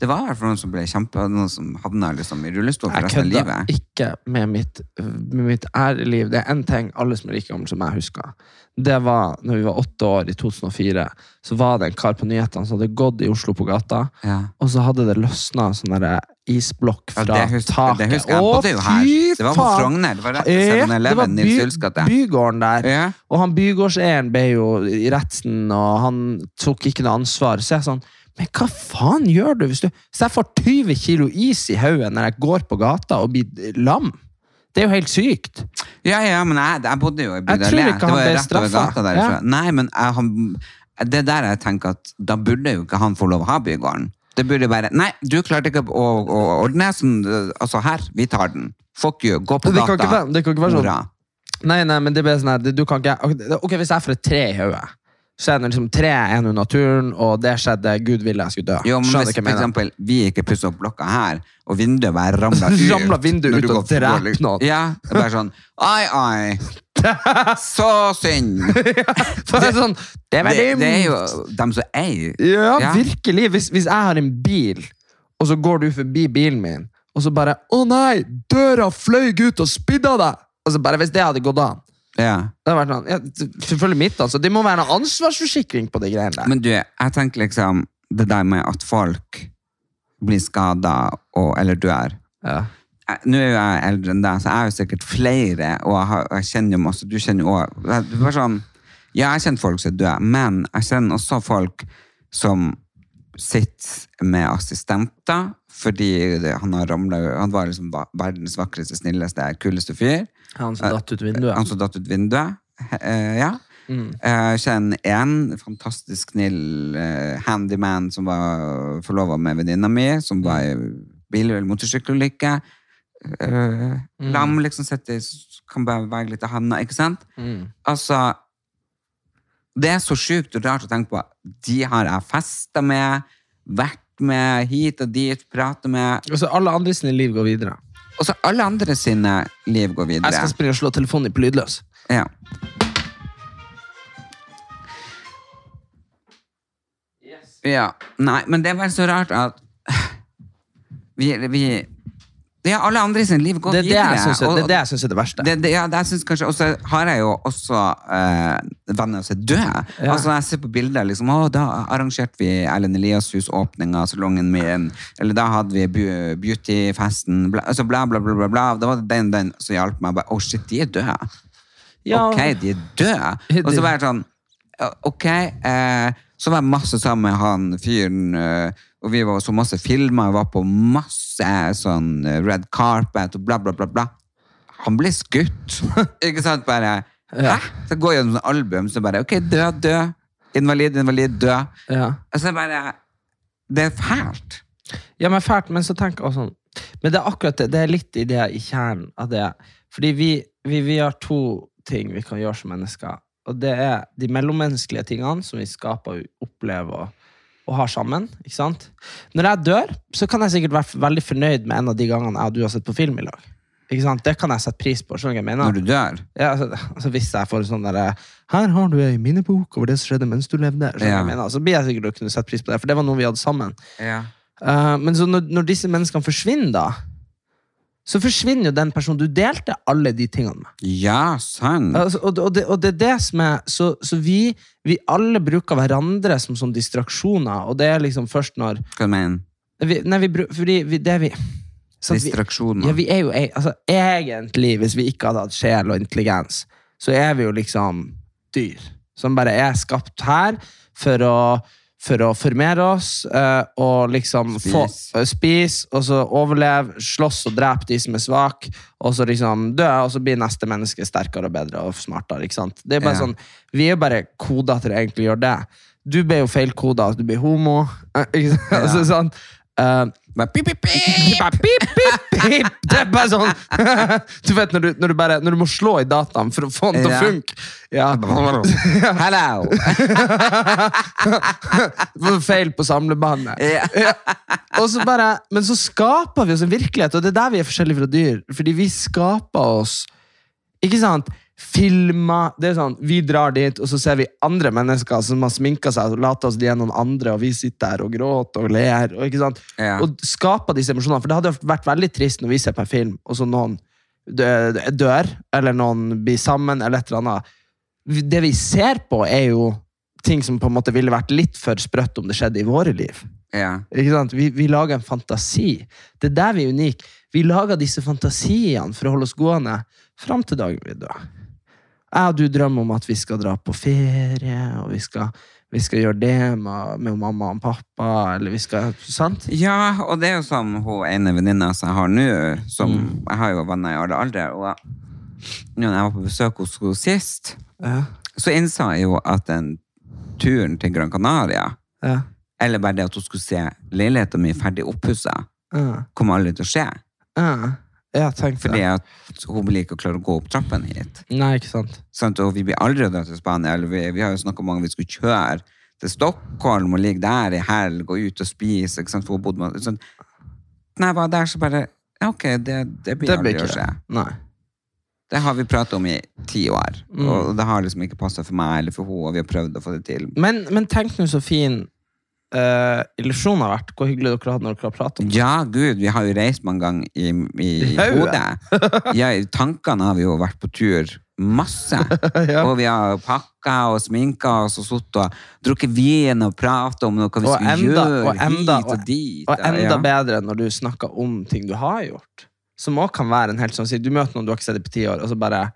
Det var i hvert fall noen som ble kjempe... Noen som havna liksom i rullestol for resten av livet. ikke med mitt, med mitt æreliv. Det er én ting alle som er like gamle som jeg husker. Det var når vi var åtte år, i 2004. Så var det en kar på nyhetene som hadde gått i Oslo på gata, Ja. og så hadde det løsna sånn isblokk isblokk Ja, fra det husker, taket. det husker jeg. Å, det fy Det var på! Frogner. Det var rett ved Ja, det var 7-Eleven i by, bygården der. Ja. Og han bygårdseieren ble jo i retten, og han tok ikke noe ansvar. Så jeg sånn Men hva faen gjør du hvis du Hvis jeg får 20 kilo is i hodet når jeg går på gata og blir lam? Det er jo helt sykt. Ja, ja, men jeg, jeg bodde jo i ikke Det var jo rett over gata derifra. Ja. Nei, men jeg, han, det der jeg tenker at da burde jo ikke han få lov å ha bygården. Det burde være Nei, du klarte ikke å, å ordne sånn Altså, her, vi tar den. Fuck you, gå på Det kan gata. ikke det kan ikke være sånn. Nei, nei, men det blir sånn her, du kan ikke Ok, hvis jeg får et tre i hodet, så er det liksom tre er nå naturen, og det skjedde Gud ville jeg skulle dø. Jo, men Skjønner hvis for eksempel vi ikke pusser opp blokka her, og vinduet bare ramler ut Ramler vinduet ut og dreper noen. Ja, det er bare sånn Ai, ai. Så synd. For det sånn, det Det, det er jo dem som eier. Ja, Ja. virkelig. Hvis, hvis jeg har en bil, og så går du forbi bilen min, og så bare Å nei, døra fløy ut og spidda deg! Og så bare Hvis det hadde gått an. Ja. Det har vært noe, ja, selvfølgelig mitt, altså. Det må være noe ansvarsforsikring på de greiene der. Men du, jeg tenker liksom det der med at folk blir skada eller dør. ja. Jeg- Nå er jo jeg eldre enn deg, så jeg er jo sikkert flere, og jeg, har, jeg kjenner jo masse Du kjenner jo òg sånn, Ja, jeg kjenner folk som er døde, men jeg kjenner også folk som sitter med assistenter fordi han har ramlet Han var liksom verdens vakreste, snilleste, kuleste fyr. Han som datt ut vinduet. Han som datt ut vinduet. Eh, ja. Mm. Jeg kjenner en fantastisk snill eh, handyman som var forlova med venninna mi, som var i bil- eller motorsykkelulykke. Eh, Lam, liksom, sitter, kan bare være litt av handa, ikke sant? Mm. Altså Det er så sjukt og rart å tenke på. De har jeg festa med, vært med hit og dit, prata med. Altså, alle sine liv går videre. Og så alle andre sine liv går videre. Jeg skal springe og slå telefonen på lydløs. Ja. Ja. Nei, men det er bare så rart at vi, vi Ja, alle andre i sin liv går Det det videre. jeg synes, og- det, er det jeg synes er det verste. Det, det, ja, det jeg synes kanskje, Og så har jeg jo også eh, venner som er døde. Ja. Altså jeg ser på bilder liksom, å, Da arrangerte vi Erlend Elias-hus-åpninga av salongen min. Eller da hadde vi beautyfesten. Bla, altså bla, bla, bla, bla, bla. Da var det den den som hjalp meg. Bare, Å, shit, de er døde. Ja. Ok, de er døde. Og så var jeg sånn Ok. Eh, så var jeg masse sammen med han fyren, eh, og vi var så masse filmer. og var på masse sånn eh, red carpet og bla, bla, bla. bla. Han ble skutt. Ikke sant? Bare Hæ? Så går jeg gjennom et album, så bare Ok, dø, dø. Invalid, invalid, dø. Ja. Altså bare Det er fælt. Ja, men fælt, men så tenk også sånn Men det er akkurat det, det er litt i det i kjernen av det. Fordi vi, vi, vi har to ting vi kan gjøre som mennesker. Og det er de mellommenneskelige tingene som vi skaper og opplever og, og har sammen. ikke sant? Når jeg dør, så kan jeg sikkert være veldig fornøyd med en av de gangene jeg og du har sett på film i lag. Ikke sant? Det kan jeg sette pris på. skjønner du hva jeg mener? Når du dør. Ja, altså, altså Hvis jeg får sånn derre Her har du ei minnebok over det som skjedde mens du levde. skjønner du hva Ja. jeg mener? Så blir jeg sikkert å kunne sette pris på det, for det var noe vi hadde sammen. Ja. Uh, men så når, når disse menneskene forsvinner, da, så forsvinner jo den personen du delte alle de tingene med. Ja, sant. Altså, og, og, det, og det er det som er Så, så vi, vi alle bruker hverandre som, som distraksjoner, og det er liksom først når Hva mener du? Nei, vi, fordi vi, det vi- Distraksjoner. ja, vi er jo e- altså, Egentlig, hvis vi ikke hadde hatt sjel og intelligens, så er vi jo liksom dyr. Som bare er skapt her for å, for å formere oss eh, og liksom Spis. få eh, Spise, og så overleve, slåss og drepe de som er svake, og så liksom dø, og så blir neste menneske sterkere og bedre og smartere. ikke sant? Det er bare Ja. sånn, Vi er bare koda til å egentlig gjøre det. Du ble jo feilkoda, du blir homo. Ikke sant? Ja. Altså, sånn, eh. Det er bare sånn Du vet når du, når du, bare, når du må slå i dataen for å få den til å funke. Ja. Hello! Det feil på samlebåndet. Ja. Så bare, men så skaper vi oss en virkelighet, og det er der vi er forskjellige fra dyr. Fordi vi skaper oss Ikke sant? Filmer det er sånn, Vi drar dit, og så ser vi andre mennesker som har sminka seg og later oss de er noen andre, og vi sitter der og gråter og ler. Og, ikke sant? Ja. og skaper disse emosjonene. For det hadde vært veldig trist når vi ser på en film, og så noen dør, eller noen blir sammen, eller et eller annet. Det vi ser på, er jo ting som på en måte ville vært litt for sprøtt om det skjedde i våre liv. Ja. Ikke sant? Vi, vi lager en fantasi. Det er der vi er unike. Vi lager disse fantasiene for å holde oss gående fram til dagen vi dør. Jeg og du drømmer om at vi skal dra på ferie, og vi skal, vi skal gjøre det med, med mamma og pappa, eller vi skal Sant? ja, og det er jo som hun ene venninna som jeg har nå, som Jeg har jo venner i alle aldre, og når jeg var på besøk hos henne sist, Ja. så innså jeg jo at den turen til Gran Canaria, Ja. eller bare det at hun skulle se leiligheten min ferdig oppussa, Ja. kommer aldri til å skje. Ja. Ja, tenk det. Fordi at hun vil ikke klare å gå opp trappen hit. Nei, ikke sant. Sant? Og vi blir aldri dratt til Spania. Eller vi, vi har jo snakket om mange vi skulle kjøre til Stockholm og ligge der i helg og ut og spise. Ikke sant? For hun bodde med, sånn. Når jeg var der, så bare Ok, det, det blir Det aldri å skje. det. Nei. Det har vi pratet om i ti år. Mm. Og det har liksom ikke passet for meg eller for henne, og vi har prøvd å få det til. Men, men tenk nå så fin uh, illusjonen har vært. Hvor hyggelig dere hadde når dere har pratet om det. Ja, gud, vi har jo reist mange ganger i, i, hodet. Ja, tankene har vi jo vært på tur masse. Ja. Og vi har pakka og sminka oss og sittet og drukket vin og pratet om noe vi Og skulle enda, gjøre og enda, hit og dit. og enda ja. bedre når du snakker om ting du har gjort. Som også kan være en helt sånn Du møter noen du har ikke sett i på ti år, og så bare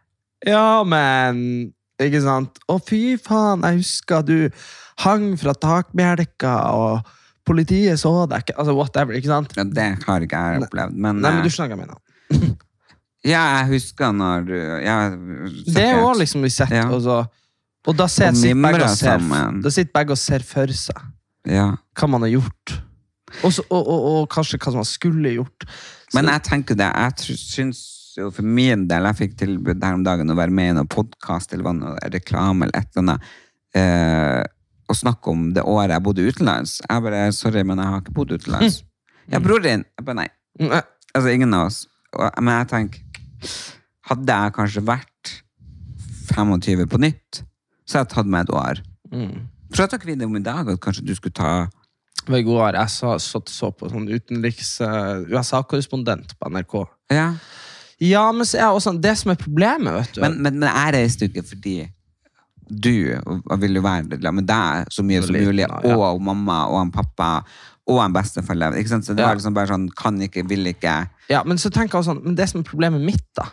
Ja, men Ikke sant? Å, fy faen, jeg husker du hang fra takbjelka, og politiet så deg ikke Altså whatever, ikke sant? Ja, det har ikke jeg opplevd. Men, Nei, men eh, du skjønner hva jeg mener. ja, jeg husker når ja, Det er jo liksom vi sett, Ja. og, så, og da sitter begge og ser, da sitter begge og ser for seg ja. hva man har gjort. Også, og, og, og kanskje hva man skulle gjort. Så- Men jeg tenker det, jeg synes syns jo for min del, jeg fikk tilbud her om dagen å være med i noen podkast eller noe reklame eller et eller annet, eh, og snakke om det året jeg bodde utenlands. Jeg bare, sorry, men jeg har ikke bodd utenlands. Ja, bror din. Jeg bare, nei. Nei. Altså, ingen av oss. Men jeg tenker, hadde jeg kanskje vært 25 på nytt, så hadde jeg tatt meg et år. Mm. Prata ikke vi det om i dag, at kanskje du skulle ta Ved god i går jeg så, så, så på sånn utenriks uh, USA-korrespondent på NRK. Ja. Ja, men så er også, det som er problemet, vet du Men, men, men jeg reiste jo ikke fordi du vil jo være med deg så mye som mulig, ja. og mamma og en pappa og en bestefar. Ikke sant? Så det Ja. var liksom bare sånn kan ikke, vil ikke. Ja, men så tenker jeg også sånn, men det som er problemet mitt da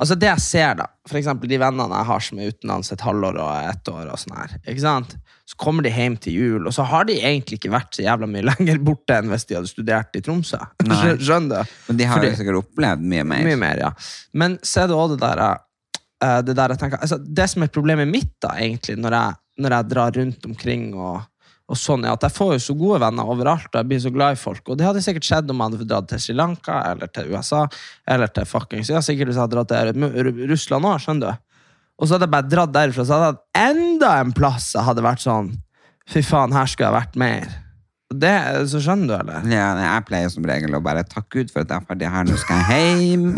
Altså det jeg ser da eksempel de vennene jeg har som er utenlands et halvår og ett år og sånn her Ikke sant? Så kommer de hjem til jul Og så har de egentlig ikke vært så jævla mye lenger borte Enn hvis de hadde studert i Tromsø Skjønner du? Men de har Fordi- jo sikkert opplevd mye mer. Mye mer, ja Men så er det også det der eh, Det der jeg tenker altså, Det som er problemet mitt da egentlig Når jeg, når jeg drar rundt omkring og og sånn er at Jeg får jo så gode venner overalt, og jeg blir så glad i folk. Og det hadde sikkert skjedd om jeg hadde dratt til Sri Lanka eller til USA. Eller til fuckings, ja, sikkert hvis jeg hadde dratt til Russland òg, skjønner du. Og så hadde jeg bare dratt derifra, så hadde jeg hatt enda en plass jeg hadde vært sånn Fy faen, her skulle jeg vært mer. Det, så skjønner du, eller? Ja, jeg pleier som regel å bare takke Gud for at jeg er ferdig her, nå skal jeg hjem.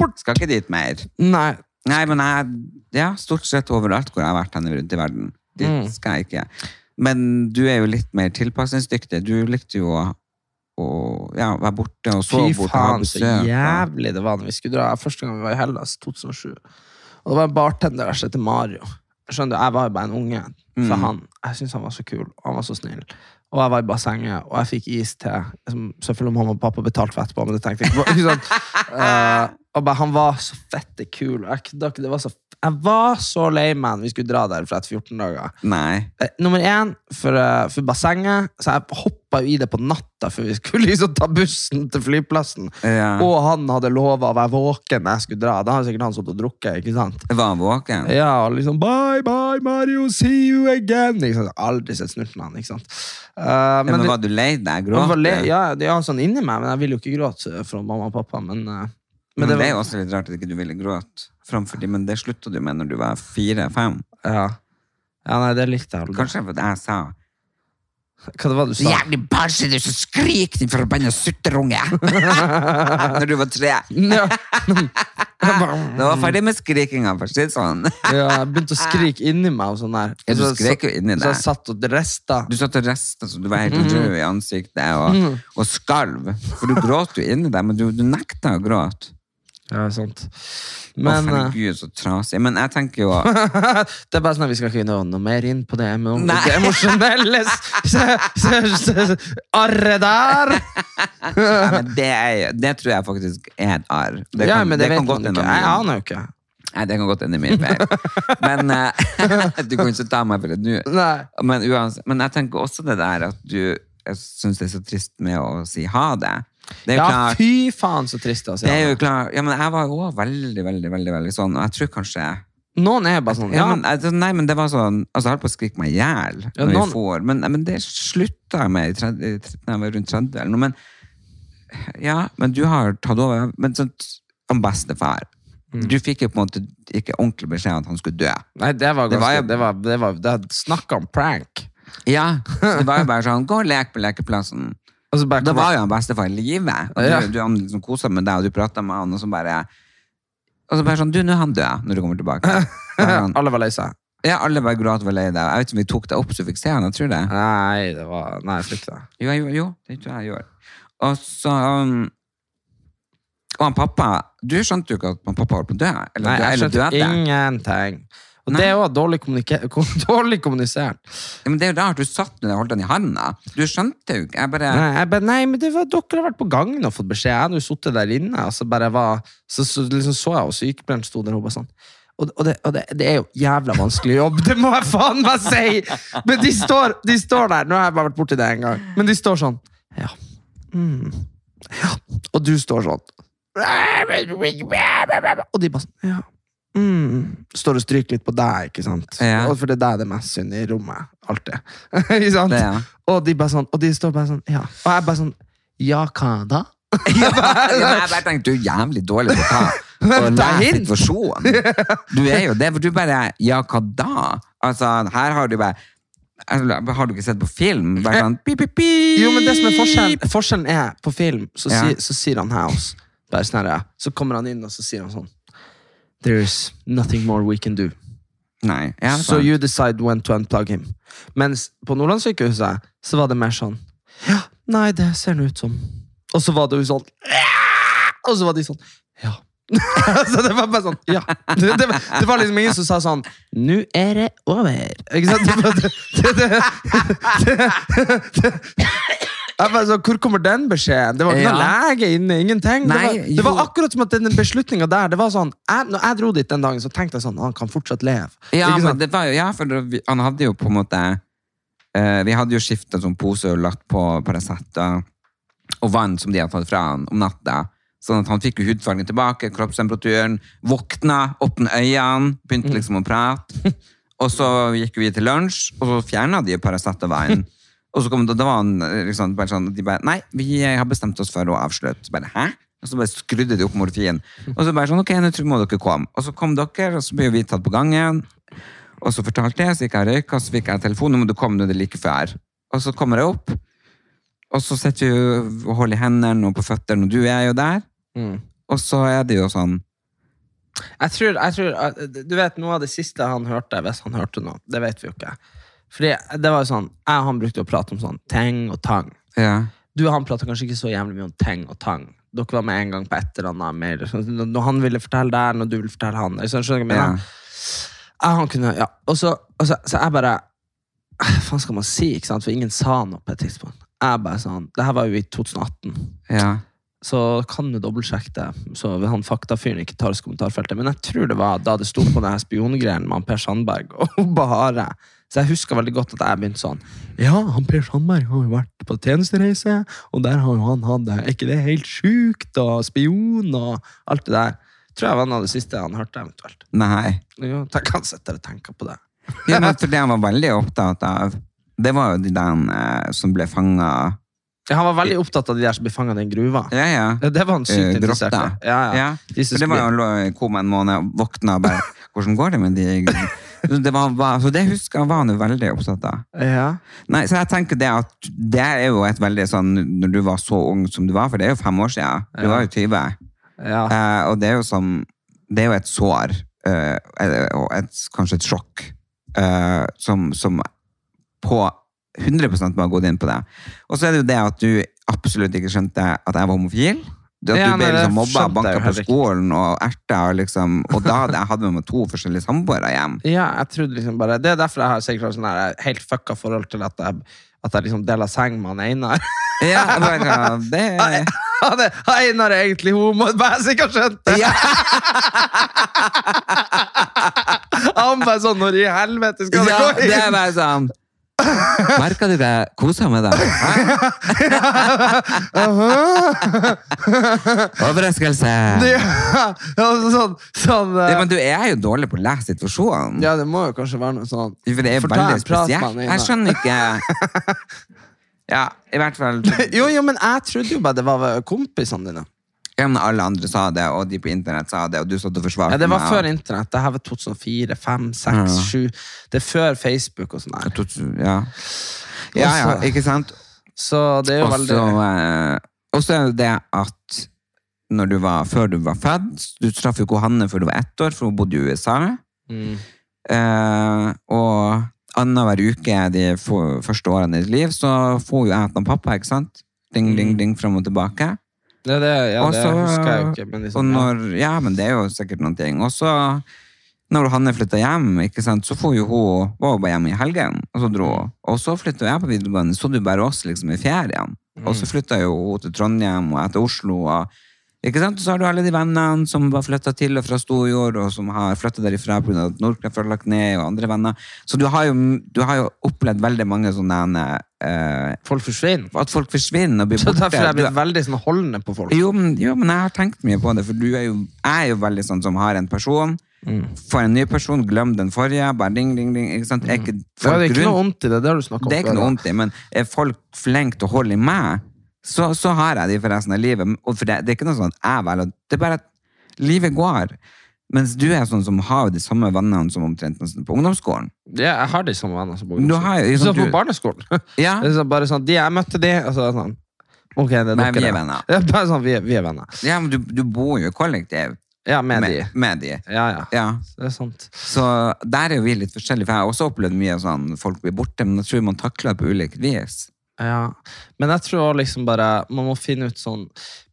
Bort. Skal ikke dit mer. Nei. Nei, men jeg, ja, stort sett overalt hvor jeg har vært henne rundt i verden. Dit Mm. skal jeg ikke. Men du er jo litt mer tilpasningsdyktig. Du likte jo å, å ja, være borte og sove borte Fy faen, så jævlig det var når vi skulle dra. Første gang vi var i Hellas, 2007. Og det var en bartender der som heter Mario. Skjønner du, Jeg var jo bare en unge for Mm. han. Jeg syntes han var så kul, og han var så snill. Og jeg var i bassenget, og jeg fikk is til. Selvfølgelig om mamma og pappa betalte for etterpå, men det tenkte jeg ikke på. Eh, og bare, han var så fette kul. Jeg, det var så, jeg var så lei meg vi skulle dra der for etter 14 dager. Nei. Uh, nummer én for, uh, for bassenget. Så jeg hoppa i det på natta før vi skulle liksom ta bussen til flyplassen. Ja. Og han hadde lova å være våken når jeg skulle dra. Da hadde sikkert han sittet og drukket. ikke sant? Var han våken? Ja, og liksom Bye, bye, Mario, see you again. Ikke sant? Aldri sett snurten av han. ikke sant? Eh, Ja, men, var du lei deg? gråte? Gråt du? le, ja, det er sånn inni meg, men jeg vil jo ikke gråte fra mamma og pappa. Men, Uh, Men, men det, det er jo også litt rart at ikke du ville gråte framfor dem, men det slutta du med når du var fire-fem. ja. ja, nei, det likte jeg aldri. Kanskje fordi jeg sa Hva det var du sa? Jævlig barnslig, du som skriker, din forbanna sutterunge! når du var tre. Ja. Det var ferdig med skrikinga, for å si det sånn. Ja, jeg begynte å skrike inni meg. og sånn der. Ja, du skrek jo inni Så jeg deg. satt og resta. Du satt og resta så du var helt rød i ansiktet og, og skalv. For du gråt jo inni deg, men du, du nekta å gråte. Ja, sant. Men, å, eh, Herregud, så trasig. Men jeg tenker jo det er bare sånn at vi skal ikke nå noe mer inn på det, det emosjonelle arret der. Nei, men det, er, det tror jeg faktisk er et arr. Det ja, men det, vet kan godt hende. Jeg aner jo ikke. Nei, det kan godt hende min feil. Men eh, du kan ikke ta meg for det nå. Men, men jeg tenker også det der at du syns det er så trist med å si ha det. Ja, klart, fy faen så trist å si. det er jo klart ja, men Jeg var jo også veldig, veldig, veldig, veldig sånn, og jeg tror kanskje Noen er bare sånn ja, ja, men, altså, Nei, men det var sånn Altså, jeg holdt på å skrike meg i hjel Ja, noen- får, men, men det slutta jeg med i 30, i 30, når jeg var rundt 30 eller noe. Men ja, men du har tatt over. Men sånn som bestefar Mm. Du fikk jo på en måte ikke ordentlig beskjed om at han skulle dø. Nei, det var Det var ganske Det var, det var, det var Snakk om prank. Ja, Det var jo bare sånn Gå og lek på lekeplassen. Og så bare, Da var jo han bestefar i live. Og du, Ja. du han liksom kosa med deg, og du prata med han, og så bare Og så bare sånn Du, nå er han død, når du kommer tilbake. Sånn, Alle var lei seg. ja, alle bare gråt og var lei deg. Jeg vet ikke om vi tok deg opp så du fikk se han, jeg tror det. Nei, det var Nei, jeg flykta. Jo, jo, jo, det tror jeg jeg gjør. Og så um, Og han pappa Du skjønte jo ikke at han pappa holdt på å dø? Eller, Nei, jeg skjønte ingenting. Og Nei. det er jo dårlig, dårlig kommunisert. Ja, men det er jo rart, du satt med og holdt den i handa. Du skjønte jo ikke. Jeg bare Nei, jeg bare, nei, men det var, dere har vært på gangen og fått beskjed. Jeg hadde jo sittet der inne, og så bare var Så, så liksom så jeg, og sykepleieren sto der og bare sånn. Og, og, det, og det, det er jo jævla vanskelig jobb, det må jeg faen meg si! Men de står, de står der, nå har jeg bare vært borti det en gang, men de står sånn Ja. Mm. ja. Og du står sånn. Og de bare sånn Ja. Mm. Står og stryker litt på deg, ikke sant? Ja. For det er deg det er mest synd i rommet. Alltid. ikke sant? Det, ja. Og de bare sånn, og de står bare sånn, ja. Og jeg bare sånn, ja, hva da? ja, jeg bare tenkte du er jævlig dårlig på å og Ta lese situasjonen. Du er jo det, for du bare Ja, hva da? Altså, her har du bare altså, Har du ikke sett på film? Bare sånn pip, pip, pip. Jo, men det som er forskjellen, forskjellen er, på film, så, sier- så sier han House, bare sånn her, ja. så kommer han inn, og så sier han sånn, There's nothing more we can do. Nei. Ja, So you decide when to unplug him. Mens på Nordlandssykehuset, så var det mer sånn, Ja, Nei, det ser det ut som. Og så var det jo sånn Og så var de sånn Ja. så det var bare sånn Ja. Det, det, det var liksom ingen som sa sånn Nå er det over. Ikke sant? Det, det, det, sånn, Hvor kommer den beskjeden? Det var ikke noen Ja. lege inne. ingenting. Nei, det, var, det var akkurat som at den beslutninga der det var sånn, jeg, Når jeg dro dit den dagen, så tenkte jeg sånn Han kan fortsatt leve. Ja, men det var jo, ja, for det- han hadde jo på en måte eh, Vi hadde jo skiftet sånn pose og lagt på Paracet og, og vann som de hadde tatt fra han om natta. Sånn at han fikk jo hudfargen tilbake, kroppstemperaturen, våkna, åpne øynene, begynte liksom å prate. Og så gikk vi til lunsj, og så fjerna de Paracet og vann. Og så kom det, da var han eh, liksom bare sånn, de bare, nei, vi har bestemt oss for å avslutte. Så bare, hæ? Og så bare skrudde de opp morfien. Og så bare sånn, ok, nå tror- må dere komme. Og så kom dere, og så ble vi tatt på gangen. Og så fortalte jeg, så gikk jeg og røyka, så fikk jeg telefon, nå må du komme, nå er det like før. Og så kommer jeg opp, og så sitter vi og holder i hendene og på føttene, og du er jo der. Mm. Og så er det jo sånn, Jeg tror, jeg tror Du vet, noe av det siste han hørte, hvis han hørte noe, det vet vi jo ikke. Fordi det var jo sånn, Jeg og han brukte å prate om sånn teng og tang. ja, Du og han prata kanskje ikke så jævlig mye om teng og tang. Dere var med en gang på et eller annet mer. sånn, Når han ville fortelle der, når du ville fortelle han. Jeg skjønner jeg mener. Ja, han kunne, ja. Og så, og så, så jeg bare Hva faen skal man si? ikke sant? For ingen sa noe på et tidspunkt. Jeg bare sånn, Det her var jo i 2018. ja. Så kan du dobbeltsjekke det, så han faktafyren ikke tar oss kommentarfeltet. Men jeg tror det var da det sto på den her spiongreien med han Per Sandberg og Bahare. Så jeg husker veldig godt at jeg begynte sånn Ja, han Per Sandberg har jo vært på tjenestereise, og der har jo han hatt Er ikke det helt sjukt? Og spion og alt det der. Tror jeg var noe av det siste han hørte, eventuelt. Nei. Jo, tenk han sitter og tenker på det. Ja, men for det han var veldig opptatt av, det var jo de der eh, som ble fanget. Ja, han var veldig opptatt av de der som ble fanga i den gruva. Ja, ja. Ja, det var han sykt Eh, interessert i. Ja, ja. Ja, De det var jo han lå i koma en måned, våkna og bare Hvordan går det med de det var, var, Så det husker jeg var han jo veldig opptatt av. ja. Nei, så jeg tenker det at det er jo et veldig sånn Når du var så ung som du var, for det er jo fem år siden. Du Ja. var jo 20. ja. Eh, og det er jo som Det er jo et sår, eh, og et, kanskje et sjokk, eh, som, som på 100 må ha gått inn på det. Og så er det jo det at du absolutt ikke skjønte at jeg var homofil. Det at Ja, du ble liksom mobba, banka på skolen og erta. Liksom, og da hadde jeg hadde med meg to forskjellige samboere hjem. Ja, jeg trodde liksom bare Det er derfor jeg har sikkert sånn her helt fucka forhold til at jeg, at jeg liksom deler seng med han Einar. Ja, bare, det, Han er- Einar er egentlig homo, bare jeg sikkert skjønte det! ja, Han bare sånn Når i helvete skal det ja, gå det er inn? bare sånn Merka du jeg kosa med deg? Overraskelse! Ja, sånn, sånn uh... Ja, men du er jo dårlig på å lese situasjonen. ja, det må jo kanskje være noe sånn For det er Fortell, veldig spesielt. Jeg skjønner ikke Ja, i hvert fall Jo, jo, men jeg trodde jo bare det var kompisene dine. Ja, men Alle andre sa det, og de på internett sa det, og du satt og forsvarte Ja, det var meg, før og- internett. Det her var 2004, 5, 6, Ja. 7. Det er før Facebook og sånn her. Ja. ja, ja, ikke sant? Så det er jo veldig så eh, og så er det det at når du var, før du var født Du traff jo ikke Hanne før du var ett år, for hun bodde i USA. mm. Eh, og annenhver uke de første årene i ditt liv, så får jo jeg henne pappa, ikke sant? Ding, ding, Mm. ding, fram og tilbake. Ja, det, ja, Også, det husker jeg jo ikke. Men liksom, når, ja, men det er jo sikkert noen ting. Og så, når Hanne flytta hjem, ikke sant, så hun, var hun bare hjemme i helgen, og så dro hun. Og så flytta jeg på videregående, så du bare oss liksom i ferien. Og så flytta jo hun til Trondheim og jeg til Oslo. Og, ikke sant? Så har du alle de vennene som var flytta til og fra Storjord, og som har flytta derifra pga. at Nordkraft har lagt ned, og andre venner. Så du har jo, du har jo opplevd veldig mange sånne eh, Folk forsvinner. At folk forsvinner og blir Så borte. derfor er jeg blitt veldig sånn holdende på folk. jo men, jo, men jeg har tenkt mye på det, for du er jo, jeg er jo veldig sånn som har en person, For en ny person, glem den forrige, bare ding, ding, ding. Ikke sant? Er ikke Ja, det er ikke noe vondt i det. Det har du om det er ikke noe ondt vondt i, men er folk flinke til å holde i meg, så, så har jeg de for resten av livet. Og for det, det er ikke noe sånn at jeg velger, det er bare at livet går. Mens du er sånn som har de samme vennene som omtrent nesten på ungdomsskolen. Ja, jeg har de samme vennene som på Du har jo- Så sånn på du- barneskolen. Ja, Det er så bare sånn, de, jeg møtte de, og så er det sånn Ok, det er Nei, dere. vi er venner. Ja, bare sånn, vi er, vi er venner. ja men du, du bor jo i kollektiv Ja, med, med, de. med de. Ja, ja. Ja. Så Det er sant. Så der er jo vi litt forskjellige, for jeg har også opplevd mye sånn folk blir borte, men jeg tror man takler det på ulikt vis. Ja, men jeg tror også liksom bare Man må finne ut sånn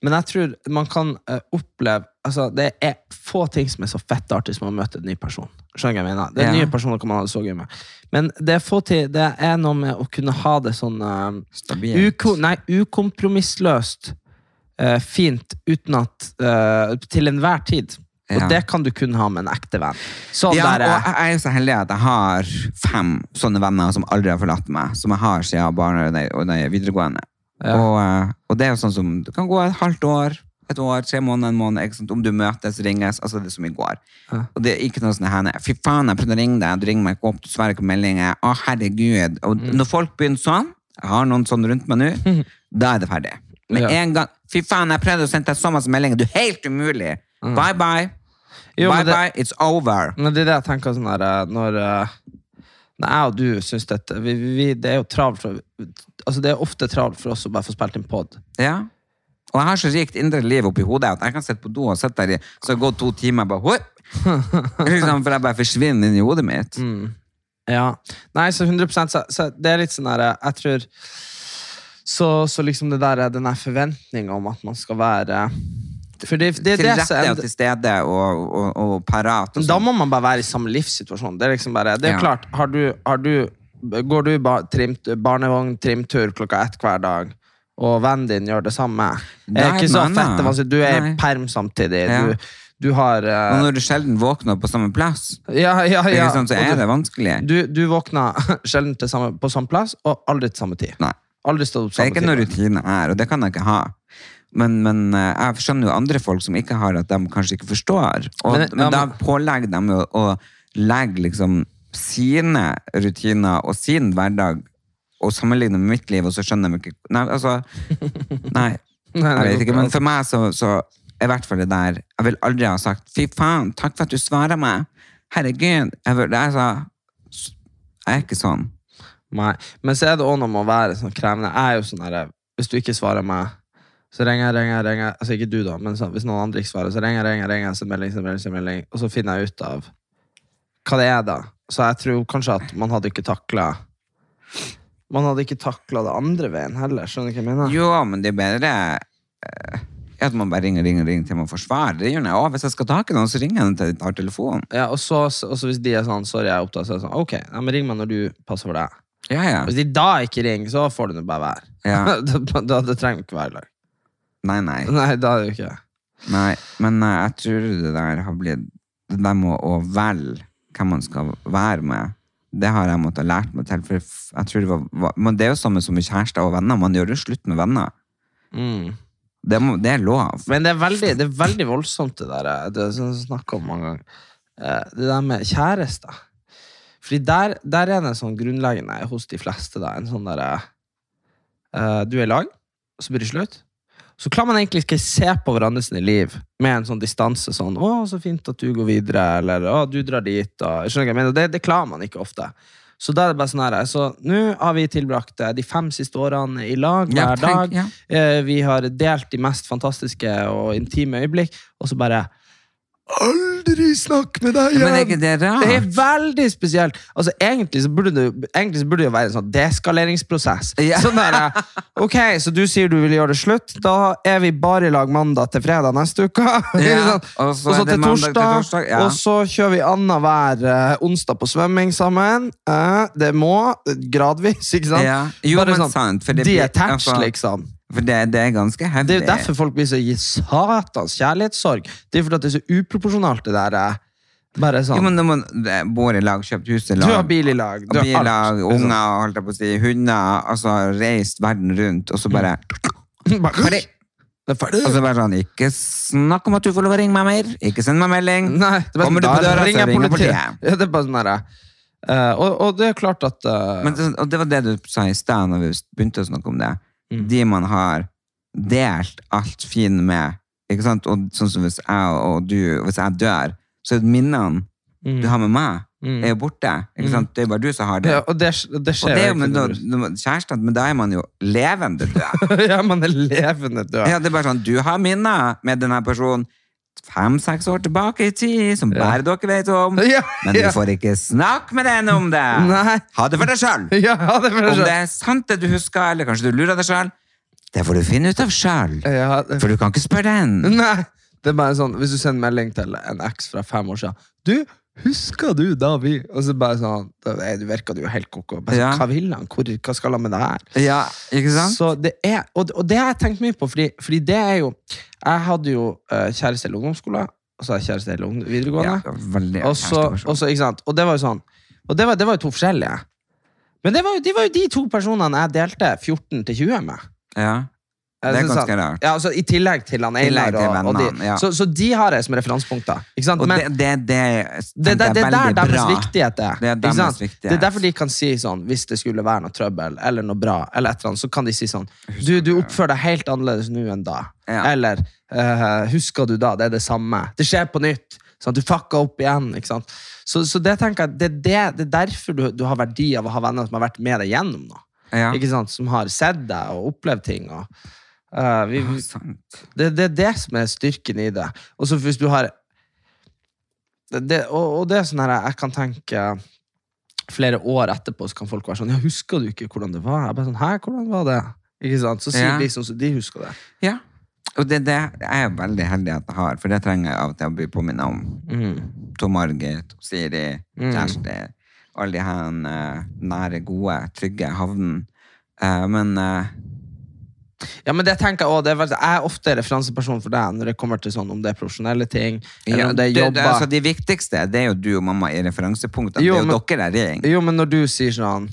Men jeg tror man kan eh, oppleve Altså, det er få ting som er så fett artig som å møte en ny person. Skjønner jeg mener? Det er Ja. nye personer kan man ha det så gøy med. Men det er få ting Det er noe med å kunne ha det sånn eh, Stabilt. uko, Nei, ukompromissløst eh, fint uten at eh, Til enhver tid. Og Ja. det kan du kun ha med en ekte venn. Sånn Ja, og der, eh, jeg er jo så heldig at jeg har fem sånne venner som aldri har forlatt meg, som jeg har siden barne- og videregående. Ja. Og, eh, og det er jo sånn som, det kan gå et halvt år, et år, tre måneder, en måned, om du møtes, ringes, altså det er som i går. Ja. Og det er ikke noe sånn her, fy faen, jeg prøvde å ringe deg, du ringer meg ikke opp, du svarer ikke på meldinger, å herregud. Og Mm. når folk begynner sånn, jeg har noen sånn rundt meg nå, da er det ferdig. Med Ja. en gang, fy faen, jeg prøvde å sende deg så masse meldinger, du er helt umulig. Bye bye. Jo, bye det- bye, it's over. Men det er det jeg tenker sånn her eh, Når, eh, når jeg og du syns dette vi, vi, Det er jo travelt for, altså Det er ofte travelt for oss å bare få spilt inn pod. Ja. Og jeg har så rikt indre liv oppi hodet at jeg kan sitte på do og sitte der i så gått to timer bare, «Hoi!» liksom, For jeg bare forsvinner inn i hodet mitt. Ja. Nei, så 100 så, så det er litt sånn her Jeg tror Så, så liksom det der den der forventninga om at man skal være For det, det, Til det, rette og til stede og, og, og parat. Og da sånn. må man bare være i samme livssituasjon. Det er liksom bare, det er Ja. klart, har du, har du, Går du ba, trimt, barnevogn trimtur klokka ett hver dag, og vennen din gjør det samme Det er ikke så fett. Altså, du er i perm samtidig. Ja. Du, du har Og eh, når du sjelden våkner på samme plass, ja, ja, ja. Sånn, så er du, det vanskelig. du, du våkner sjelden samme, på samme plass, og aldri til samme tid. Nei. Aldri stått opp Det er ikke noe tid. rutine her, og det kan jeg ikke ha. Men, men eh, jeg skjønner jo andre folk som ikke har at de kanskje ikke forstår. Og, Men- men, ja, da pålegger de jo å legge liksom sine rutiner og sin hverdag og sammenligne med mitt liv, og så skjønner de ikke Nei, altså Nei, jeg vet ikke. Men for meg så, så i hvert fall det der Jeg vil aldri ha sagt 'fy faen, takk for at du svarer meg'. Herregud. Jeg, vil, det er så, jeg er ikke sånn. Nei. Men så er det også noe med å være sånn krevende. Jeg er jo sånn her, Hvis du ikke svarer meg, så ringer jeg, ringer jeg, ringer. Altså ikke du, da, men så, hvis noen andre ikke svarer, så ringer jeg, ringer ringer jeg, melding, melding, melding, og så finner jeg ut av hva det er, da. Så jeg tror kanskje at man hadde ikke takla Man hadde ikke takla det andre veien heller. Skjønner du hva jeg mener? Jo, men det er bedre eh, at man bare ringer, ringer, ringer til man får svar. Det gjør jeg òg. Hvis jeg skal tak i noen, så ringer jeg til de tar telefonen. Ja, og så, og så hvis de er sånn 'sorry, jeg er opptatt', så er det sånn 'ok, ja, men ring meg når du passer for deg'. Ja, ja. Hvis de da ikke ringer, så får det nå bare være. Ja. da, da, det trenger ikke være i lag. Nei, nei. Nei, da er det jo ikke det. nei. Men eh, jeg tror det der har blitt Det der med å velge hvem man skal være med, det har jeg måttet lært meg til. For jeg tror det, var, var, men det er jo samme som med kjærester og venner. Man gjør jo slutt med venner. Mm. Det, må, det er lov. Men det er veldig, det er veldig voldsomt, det der. eh, Det er sånn jeg snakker om mange ganger. Eh, Det der med kjærester. Fordi der, der er det en sånn grunnleggende hos de fleste, da. En sånn derre eh, Du er i lag, så blir det slutt. Så klarer man egentlig ikke se på hverandre sine liv med en sånn distanse. Sånn 'Å, så fint at du går videre', eller 'Å, du drar dit'. Og, skjønner jeg mener? Det, det klarer man ikke ofte. Så da er det bare sånn her, så Nå har vi tilbrakt eh, de fem siste årene i lag hver Ja, tenk, dag. ja. Eh, Vi har delt de mest fantastiske og intime øyeblikk, og så bare Aldri snakk med deg Men er ikke det rart? Det er veldig spesielt. Altså, egentlig, så burde det, egentlig så burde det jo være en sånn deskaleringsprosess. Ja. Sånn der, ok, så du sier du vil gjøre det slutt. Da er vi bare i lag mandag til fredag neste uke. Ja, Sånn. og så til torsdag. torsdag, ja. Og så kjører vi annenhver uh, onsdag på svømming sammen. Uh, det må gradvis, ikke sant? Jo, Bare sånn sant, det blir- detached, altså- liksom. For det, det er ganske heftig. Det er jo derfor folk blir så gi satans kjærlighetssorg. Det er fordi at det er så uproporsjonalt, det der. eh, Bare sånn. Jo, men når man bor i lag, kjøpt hus i lag, du har bil i lag. Du har Biler, alt. unger, holdt jeg på å si, hunder, altså reist verden rundt, og så bare Bare- Ferdig. Er. Så bare sånn, ikke snakk om at du får lov å ringe meg mer, ikke send meg melding. Nei, det bare, Kommer du på døra, ringer ringer politiet. Ja, det er bare sånn der, uh, og, og det er klart at uh... Men, og det var det du sa i sted, når vi begynte å snakke om det. Mm. De man har delt alt fin med, ikke sant? Og sånn som hvis jeg og du, hvis jeg dør, så er det minnene mm, du har med meg, mm. er jo borte. Ikke sant? Det er bare du som har det. ja, og det, det Og skjer det er jo jo med da- men da er man jo levende død. ja, man er levende død. Ja, det er bare sånn, du har minner med denne personen. Fem-seks år tilbake i tid, som bare dere vet om. Ja, Men du får ikke snakke med den om det. Nei. Ha det for deg sjøl. Ja, Om det er sant det du husker, eller kanskje du lurer deg sjøl, det får du finne ut av sjøl. Ja, det- For du kan ikke spørre den. Nei, det er bare sånn, hvis du sender melding til en eks fra fem år siden, du, husker du da vi, og så bare sånn, du virker du jo helt koko, bare sånn, Ja. hva vil han, Hvor, hva skal han med det her? Ja, ikke sant? Så det er, og, og det har jeg tenkt mye på, fordi, fordi det er jo, jeg hadde jo uh, kjæreste i ungdomsskolen, og så har jeg kjæreste i videregående, Ja, veldig og så, og så, ikke sant, og det var jo sånn, og det var, det var jo to forskjellige. Men det var, de var jo de to personene jeg delte 14 til 20 med. Ja. Det er ganske rart. Ja, altså I tillegg til han Einar. Og, og de, ja. så, så de har jeg som referansepunkter. Og Men det, det, det, det, det, det er der deres viktighet er. Det er deres viktighet. Det er derfor de kan si sånn, hvis det skulle være noe trøbbel, eller noe bra, eller et eller annet, så kan de si sånn Du, du oppfører deg helt annerledes nå enn da. Ja. Eller uh, husker du da? Det er det samme. Det skjer på nytt. Sånn, du fucka opp igjen. ikke sant? Så, så det tenker jeg, det, det, det er derfor du, du har verdi av å ha venner som har vært med deg gjennom noe. Ja. Ikke sant? Som har sett deg og opplevd ting. Og, eh, vi, det, det er det som er styrken i det. Og så hvis du har det, det, og, og det er sånn her Jeg kan tenke Flere år etterpå så kan folk være sånn Ja, husker du ikke hvordan det var? Jeg bare sånn, Hæ, hvordan var det? Ikke sant? Så sier Ja. de sånn som de husker det. Ja. Og det, det er jeg veldig heldig at jeg har, for det trenger jeg av og til å bli påminnet om. Mm. Tom Margit, Siri, Mm. Kjersti, alle de her eh, nære, gode, trygge havnene. Uh, men eh, Ja, men det tenker Jeg også, det er veldig, jeg er ofte referanseperson for deg når det kommer til sånn om det er profesjonelle ting. Eller ja, om det det, det, altså, de viktigste det er jo du og mamma i referansepunktene. Jo, det er jo men- dere der. Jo, men når du sier sånn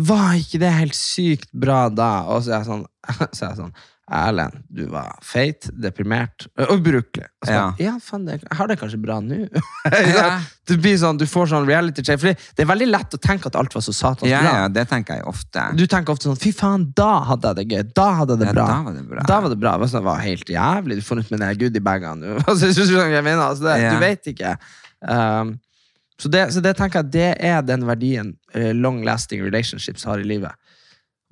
Var ikke det helt sykt bra da? Og så er jeg sånn, så er jeg sånn Erlend, du var feit, deprimert og ubrukelig. Og Ja. ja, faen, det, jeg har det kanskje bra nå. Ja. Du blir sånn, du får sånn reality check. For det er veldig lett å tenke at alt var så satans Ja, bra. ja, det tenker jeg ofte. Du tenker ofte sånn Fy faen, da hadde jeg det gøy. Da hadde jeg det bra. da var det bra. Da var det bra. Det var, sånn, det var helt jævlig. Du får ut med den goodiebagene. Altså? Altså, det. Du vet ikke. Um, så, det, så det tenker jeg det er den verdien uh, long lasting relationships har i livet.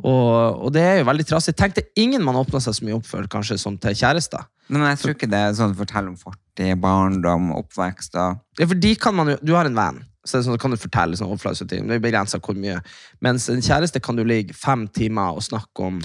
Og, og det er jo veldig trassig. Tenk deg ingen man åpner seg så mye opp for, kanskje som til kjærester. Men jeg tror ikke det er sånn å fortelle om fortid, barndom, oppvekst og Ja, for de kan man jo, Du har en venn, så det er sånn, kan du fortelle sånn overfladiske ting. Det er begrenset hvor mye. Mens en kjæreste kan du ligge fem timer og snakke om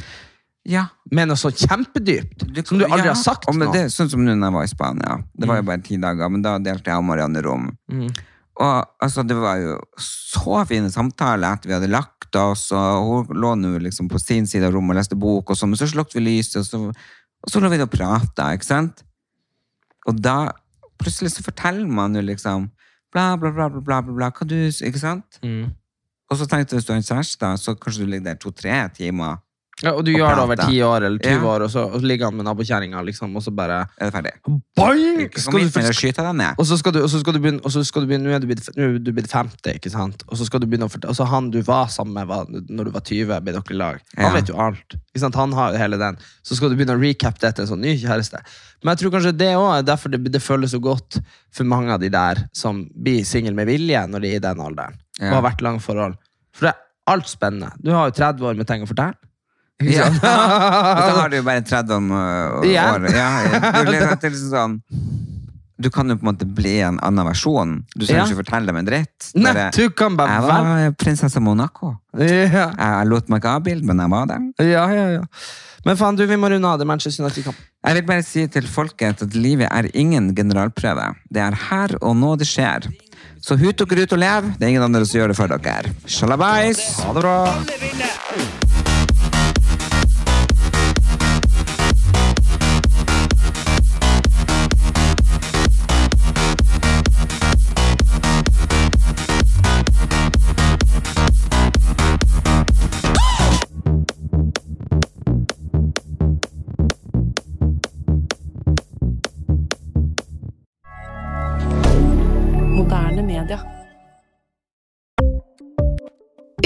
Ja. med noe så kjempedypt, som du aldri Ja, har sagt og men det, Sånn som nå når jeg var i Spania. Det var jo bare ti dager, men da delte jeg og Marianne rom. Mm. Og altså, det var jo så fine samtaler etter vi hadde lagt oss, og hun lå nå liksom på sin side av rommet og leste bok, og så, men så slukte vi lyset, og så, og så lå vi og prata, ikke sant? Og da plutselig så forteller man jo liksom bla, bla, bla, bla, bla, bla, bla hva du Ikke sant? Mm. Og så tenkte jeg hvis du har en kjæreste, så kanskje du ligger der to-tre timer. Ja, og du Og gjør det over ti 10 år eller 20 Ja. år, og så, og så ligger han med nabokjerringa, liksom, og så bare Er det ferdig? Boing! Skal du. Og så skal du, og så skal du begynne, og så skal du begynne Nå er du blitt, nå er du blitt 50, ikke sant? Og så skal du begynne å fortelle Og så han du var sammen med var, når du var 20, ble dere i lag. Han Ja. vet jo alt. Ikke sant? Han har jo hele den. Så skal du begynne å recap det til en sånn ny kjæreste. Men jeg tror kanskje det òg er derfor det, det føles så godt for mange av de der som blir single med vilje når de er i den alderen. Ja. Og har vært i lange forhold. For det er alt spennende. Du har jo 30 år med ting å fortelle. Ja. Og så har du jo bare 30 om, året. Igjen. Ja, ja. Du, liksom, det sånn, du kan jo på en måte bli en annen versjon. Du skal Ja. ikke fortelle dem en dritt. Nei, Bare, du kan bare jeg var prinsesse Monaco. Ja. Jeg lot meg ikke avbilde, men jeg var der. Ja, ja, ja. Men faen, du, vi må runde av det Manchester United-kamp. Jeg vil bare si til folket at livet er ingen generalprøve. Det er her og nå det skjer. Så hut dere ut og lev. Det er ingen andre som gjør det for dere. Shalabais! Ha det bra.